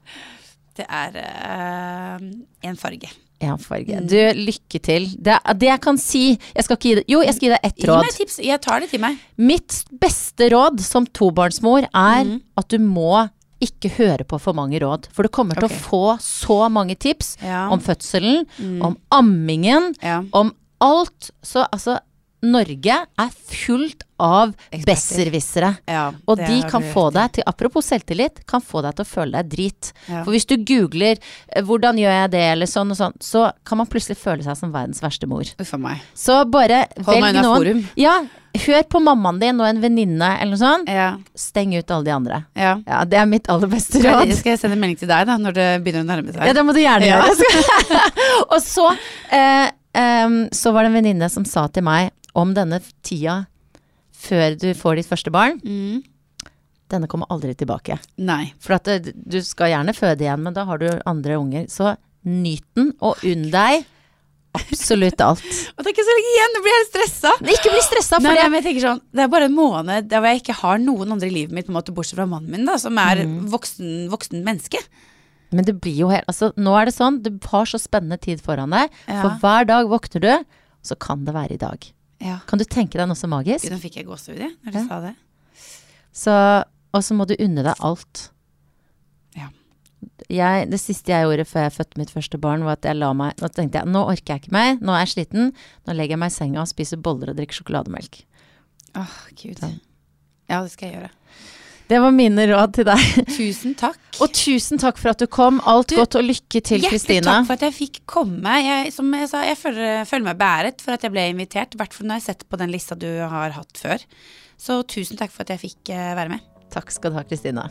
Det er uh, en farge. En farge. Mm. Du, lykke til. Det, det jeg kan si Jeg skal gi Jo, jeg skal gi deg ett råd. Gi meg tips. Jeg tar det til meg. Mitt beste råd som tobarnsmor er mm. at du må ikke høre på for mange råd. For du kommer til okay. å få så mange tips Ja. om fødselen, Mm. om ammingen, Ja. om alt. Så altså, Norge er fullt av besserwissere. Ja, Og de kan få deg til, apropos selvtillit, kan få deg til å føle deg drit. For hvis du googler eh, 'hvordan gjør jeg det', eller sånn og sånn, så kan man plutselig føle seg som verdens verste mor. Meg. Så bare Hold velg noen. forum. Ja, hør på mammaen din og en venninne eller noe sånt. Ja. Steng ut alle de andre. ja. Ja, det er mitt aller beste råd. skal jeg sende melding til deg da, når det begynner å nærme seg? Ja, det må du gjerne Ja. gjøre. [laughs] og så, eh, um, så var det en venninne som sa til meg om denne tida før du får ditt første barn. Mm. Denne kommer aldri tilbake. Nei. For at du skal gjerne føde igjen, men da har du andre unger. Så nyt den, og unn deg absolutt alt. [laughs] Og det er ikke så lenge igjen, nå blir jeg stressa. Ikke bli stressa for Nei, jeg tenker sånn, Det er bare en måned der jeg ikke har noen andre i livet mitt, på en måte, bortsett fra mannen min, da, som er Mm. voksen, voksen menneske. Men det blir jo helt Altså, nå er det sånn, du har så spennende tid foran deg. Ja. For hver dag våkner du, så kan det være i dag. Ja. Kan du tenke deg noe så magisk? Gud, nå fikk jeg gåsehud i når du Ja. sa det. Så, og så må du unne deg alt. Jeg, det siste jeg gjorde før jeg fødte mitt første barn, var at jeg la meg Nå tenkte jeg nå orker jeg ikke mer, nå er jeg sliten. Nå legger jeg meg i senga og spiser boller og drikker sjokolademelk. Åh, Gud. Sånn. Ja, det skal jeg gjøre. Det var mine råd til deg. Tusen takk. [laughs] Og tusen takk for at du kom. Alt Du, godt og lykke til, Hjertelig Kristine. takk for at jeg fikk komme. Jeg, som jeg sa, jeg føler, føler meg beæret for at jeg ble invitert. I hvert fall når jeg har sett på den lista du har hatt før. Så tusen takk for at jeg fikk eh, være med. Takk skal du ha, Kristine.